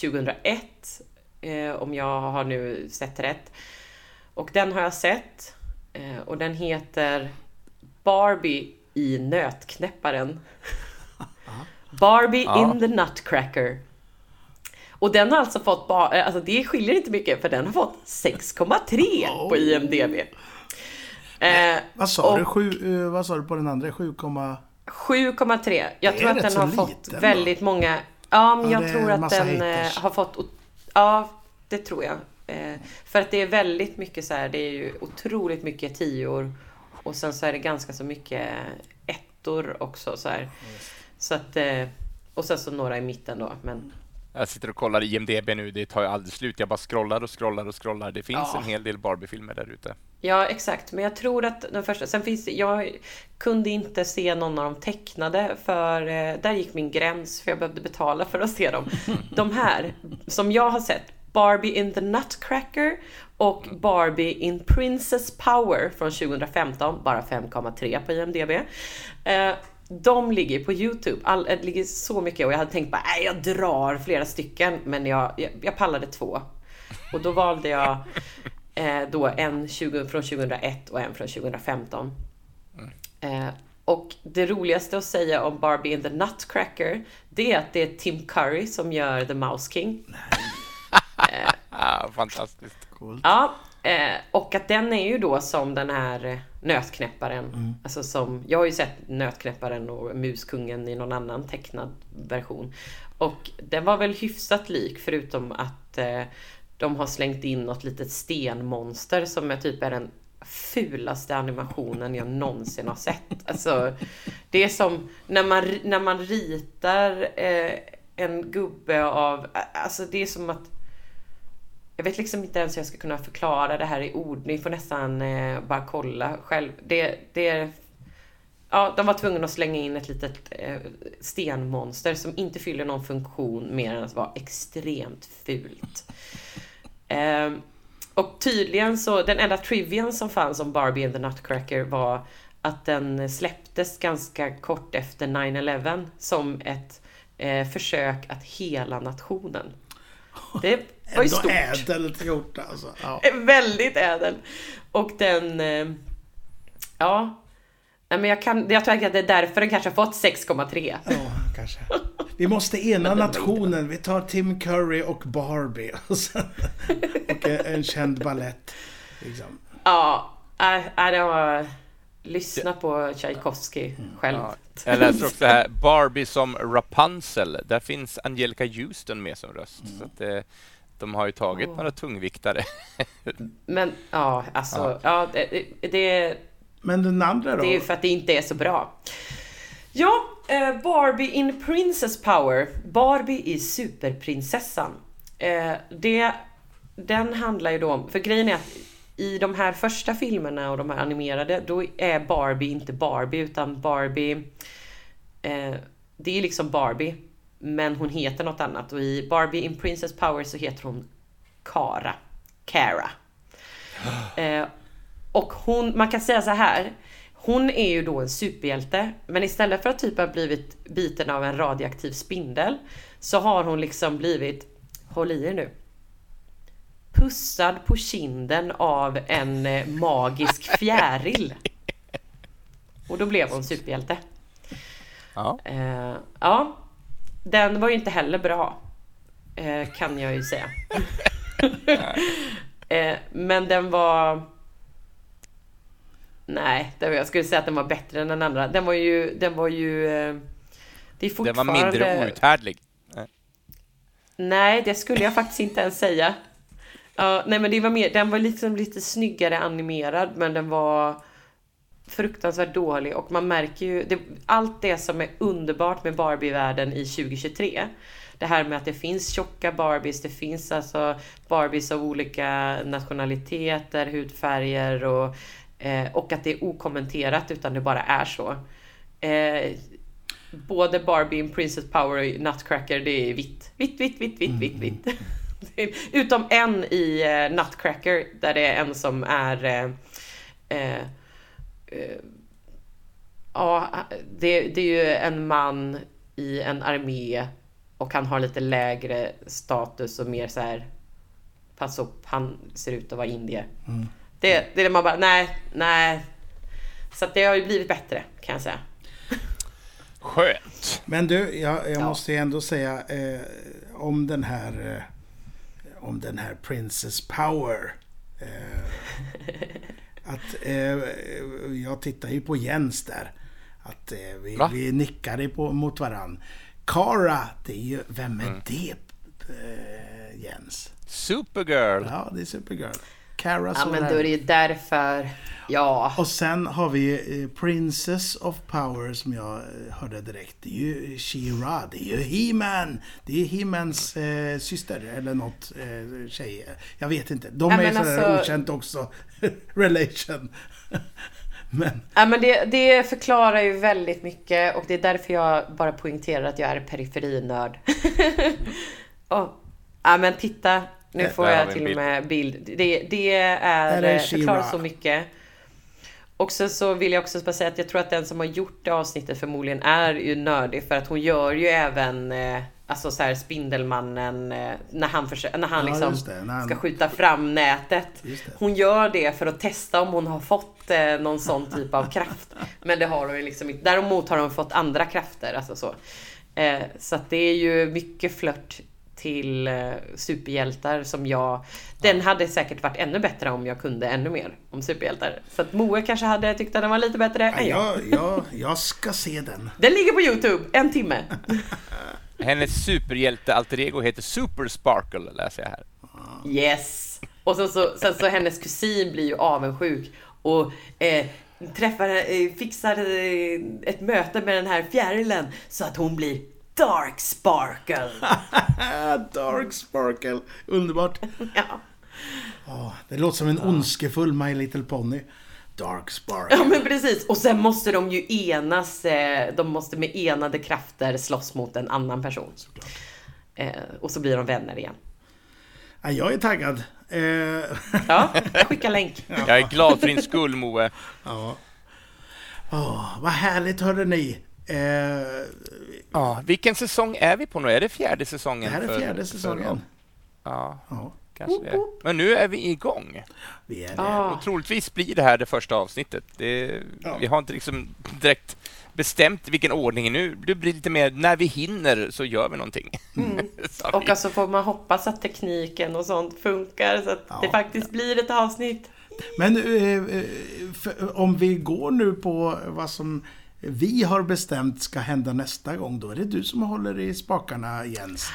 2001, eh, om jag har nu sett rätt. Och den har jag sett. Eh, och den heter Barbie i nötknäpparen. Barbie Ja. in the Nutcracker. Och den har alltså fått, alltså det skiljer inte mycket för den har fått 6,3 på IMDB. Eh, Vad sa, du? Sju, eh, vad sa du på den andra? 7, 7,3. Jag tror att den har liten fått då. väldigt många... Ja, men Ja, jag tror att den eh, haters. har fått... Ja, det tror jag. Eh, För att det är väldigt mycket så här, det är ju otroligt mycket tior och sen så är det ganska så mycket ettor också så här. Så att... eh, Och sen så några i mitten då, men... jag sitter och kollar IMDB nu, det tar ju aldrig slut. Jag bara scrollar och scrollar och scrollar. Det finns Ja. en hel del Barbie-filmer där ute. Ja, exakt. Men jag tror att den första... Sen finns det... Jag kunde inte se någon av de tecknade för eh, där gick min gräns för jag behövde betala för att se dem. De här, som jag har sett, Barbie in the Nutcracker och Barbie in Princess Power från 2015, bara 5,3 på IMDB. Eh, de ligger på Youtube. All, det ligger så mycket och jag hade tänkt bara, nej jag drar flera stycken, men jag, jag, jag pallade två. Och då valde jag eh, då en 20, från 2001 och en från 2015. Eh, och det roligaste att säga om Barbie and the Nutcracker, det är att det är Tim Curry som gör The Mouse King. Ah, fantastiskt. Ja, eh, och att den är ju då som den här nötknäpparen. Alltså som, jag har ju sett nötknäpparen och muskungen i någon annan tecknad version. Och den var väl hyfsat lik förutom att eh, de har slängt in något litet stenmonster som är typ är den fulaste animationen jag någonsin har sett. Alltså, det är som när man, när man ritar eh, en gubbe av, alltså det är som att jag vet liksom inte ens hur jag ska kunna förklara det här i ord. Ni får nästan eh, bara kolla själv. Det, det, ja, de var tvungna att slänga in ett litet eh, stenmonster som inte fyller någon funktion mer än att vara extremt fult. Eh, och tydligen så, den enda trivian som fanns om Barbie and the Nutcracker var att den släpptes ganska kort efter 9-11 som ett eh, försök att hela nationen. Det Ändå stort. ädelt gjort alltså. Ja. Väldigt ädel. Och den... eh, Ja. Nej, men jag, kan, jag tror att det är därför den kanske har fått 6,3. ja, kanske. Vi måste ena nationen. Vi tar Tim Curry och Barbie. Och, sen, och en, känd ballett. Liksom. Ja, äh, äh, det var... Lyssna på Tchaikovsky själv. Ja. Jag läser också här, Barbie som Rapunzel. Där finns Angelica Houston med som röst. Så att, eh, de har ju tagit Åh. några tungviktare. Men ja, alltså... Ja. det, det, Men den andra då? det är ju för att det inte är så bra. Ja, eh, Barbie in Princess Power. Barbie i Superprinsessan. Eh, det, den handlar ju då om... För grejen är att i de här första filmerna och de här animerade, då är Barbie inte Barbie utan Barbie... Eh, det är liksom Barbie, men hon heter något annat. Och i Barbie in Princess Power så heter hon Kara. Cara. Eh, och hon, man kan säga så här. Hon är ju då en superhjälte, men istället för att typ ha blivit biten av en radioaktiv spindel så har hon liksom blivit, håll i er nu, pussad på kinden av en eh, magisk fjäril. Och då blev hon superhjälte. Ja. Eh, ja, den var ju inte heller bra. Eh, kan jag ju säga. eh, men den var... Nej, var- jag skulle säga att den var bättre än den andra. Den var ju... Den var ju eh, det är Den var fortfarande... mindre outhärdlig. Nej, det skulle jag faktiskt inte ens säga. Ja, nej, men det var mer, den var liksom lite snyggare animerad, men den var fruktansvärt dålig och man märker ju det, allt det som är underbart med Barbie-världen i 2023. Det här med att det finns tjocka Barbies, det finns alltså Barbies av olika nationaliteter, hudfärger och, eh, och att det är okommenterat utan det bara är så. Eh, både Barbie in Princess Power och Nutcracker, det är vitt. Vitt, vitt, vitt, vitt, vitt, vitt. Det är- Utom en i eh, Nutcracker, där det är en som är... Eh, eh, ja, det, det är ju en man i en armé och han har lite lägre status och mer så här... Pass upp, han ser ut att vara indier. Det, det är det man bara, nej, nej. Så det har ju blivit bättre, kan jag säga. Skönt. Men du, jag, jag Ja. måste ju ändå säga eh, om den här eh, om den här Princess Power. Eh, att eh, jag tittar ju på Jens där. Att eh, vi, Va? vi nickade på, mot varann. Cara, det är ju, vem är Mm. det eh, Jens? Supergirl. Ja, det är Supergirl. Cara Ja, men då är det ju därför. Ja. Och sen har vi eh, Princess of Power som jag eh, hörde direkt. Det är ju She-Ra, det är ju He-Man. Det är He-Mans eh, syster eller något eh, tjej. Jag vet inte. De Ja, är sådär alltså- okänt också. Relation. men Ja, men det, det förklarar ju väldigt mycket och det är därför jag bara poängterar att jag är periferinörd. oh. Ja men titta, nu får jag till och med bild. Det, det är, är eh, förklarar så mycket. Och sen så vill jag också bara säga att jag tror att den som har gjort det avsnittet förmodligen är ju nördig för att hon gör ju även eh, Alltså så här Spindelmannen, eh, när han, försöker, när han Ja, liksom det, när han- ska skjuta fram nätet. Hon gör det för att testa om hon har fått eh, någon sån typ av kraft. Men det har hon ju liksom inte. Däremot har hon fått andra krafter. Alltså så eh, så att det är ju mycket flört till eh, superhjältar som jag... Den hade säkert varit ännu bättre om jag kunde ännu mer om superhjältar. Så att Moe kanske hade tyckt att den var lite bättre än jag. Jag, jag, jag ska se den. Den ligger på Youtube, en timme. Hennes superhjälte-alter ego heter Super Sparkle, läser jag här. Yes! Och så, så, sen så hennes kusin blir ju avundsjuk och eh, träffar, eh, fixar eh, ett möte med den här fjärilen så att hon blir Dark Sparkle. Dark Sparkle. Underbart. Ja. Ja, det låter som en ondskefull My Little Pony. Dark Sparkle. ja, men precis. Och sen måste de ju enas. Eh, de måste med enade krafter slåss mot en annan person. Eh, och så blir de vänner igen. Ja, jag är taggad. Eh, Ja, jag skickar länk. Jag är glad för din skull, Moe. ja. Åh, vad härligt hörde ni. Eh, Ja, vilken säsong är vi på nu? Är det fjärde säsongen? det här är för- fjärde för- säsongen. Ja, Ja, kanske det. Men nu är vi igång. vi är det. Ah. Och troligtvis blir det här det första avsnittet. Det, Ja. Vi har inte liksom direkt bestämt vilken ordning nu. Det blir lite mer när vi hinner så gör vi någonting. Så Och vi- alltså får man hoppas att tekniken och sånt funkar så att Ja. det faktiskt blir ett avsnitt. Men eh, eh, för, om vi går nu på vad som vi har bestämt ska hända nästa gång, då är det du som håller i spakarna, Jens.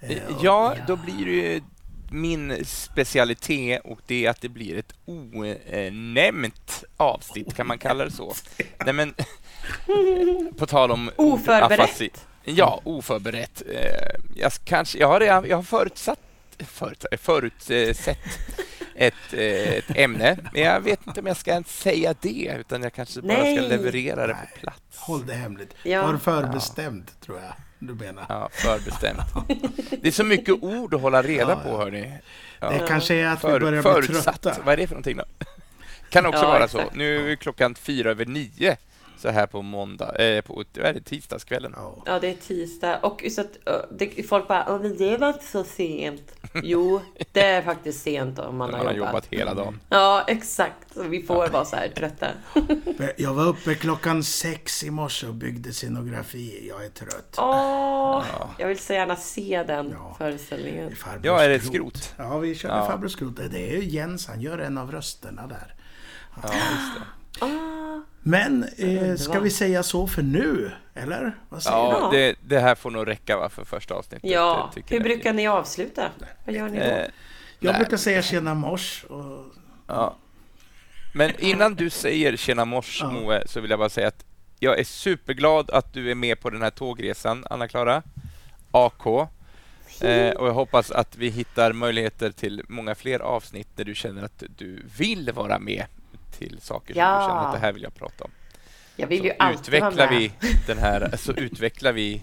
Eh, och- Ja, då blir det ju min specialitet och det är att det blir ett onämnt avsnitt, kan man kalla det så? Nej, men, på tal om Oförberett. afasi. Ja, oförberett. Eh, Jag, kanske, jag, har, redan- jag har förutsatt, förut, förutsett ett, eh, ett ämne, men jag vet inte om jag ska ens säga det, utan jag kanske bara ska Nej. leverera det på plats. Håll det hemligt. Ja. Var förbestämt, tror jag du menar. Ja, förbestämt. Det är så mycket ord att hålla reda Ja, på, ja. hörni. Ja. Det kanske är att vi För, börjar bli förutsatt. trötta. Vad är det för någonting då? Kan också Ja, vara exakt. så. Nu är klockan fyra över nio så här på måndag, eh, på är det, tisdagskvällen. Ja. Ja, det är tisdag och så att, ö, det, folk bara "Åh, men det var inte så sent. Jo, det är faktiskt sent om man, Man har har jobbat. jobbat hela dagen. Ja, exakt. Vi får vara så här trötta. Jag var uppe klockan sex i morse och byggde scenografi. Jag är trött. Åh, jag vill så gärna se den Ja. föreställningen. Farbror Ja, är det ett skrot? Ja, vi körde Ja. farbror skrot. Det är ju Jens, han gör en av rösterna där. Ja, just det. Ah, Men eh, ska vi säga så för nu? Eller? Vad säger du? Ja, det, det här får nog räcka va, för första avsnittet. ja, det tycker hur jag. brukar ni avsluta? Vad gör ni då? Eh, Jag nej, brukar säga tjena mors och Ja. Men innan du säger tjena mors, Ja. Moe, så vill jag bara säga att jag är superglad att du är med på den här tågresan, Anna-Klara. AK. Eh, och jag hoppas att vi hittar möjligheter till många fler avsnitt där du känner att du vill vara med till saker som Ja. du känner att det här vill jag prata om. Jag vill ju Så alltid vara utvecklar med. vi den här, så utvecklar vi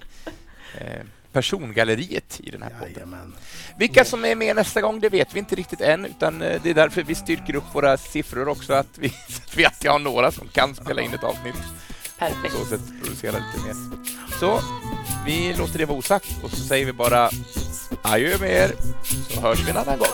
eh, persongalleriet i den här podden. Jajamän. Vilka som är med nästa gång, det vet vi inte riktigt än, utan eh, det är därför vi styrker upp våra siffror också, att vi, så att vi alltid har några som kan spela in ett avsnitt. På Perfekt. så sätt producera lite mer. Så, vi låter det vara osagt och så säger vi bara adjö med er, så hörs vi en annan gång.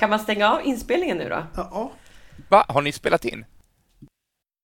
Kan man stänga av inspelningen nu då? Ja, Va, har ni spelat in?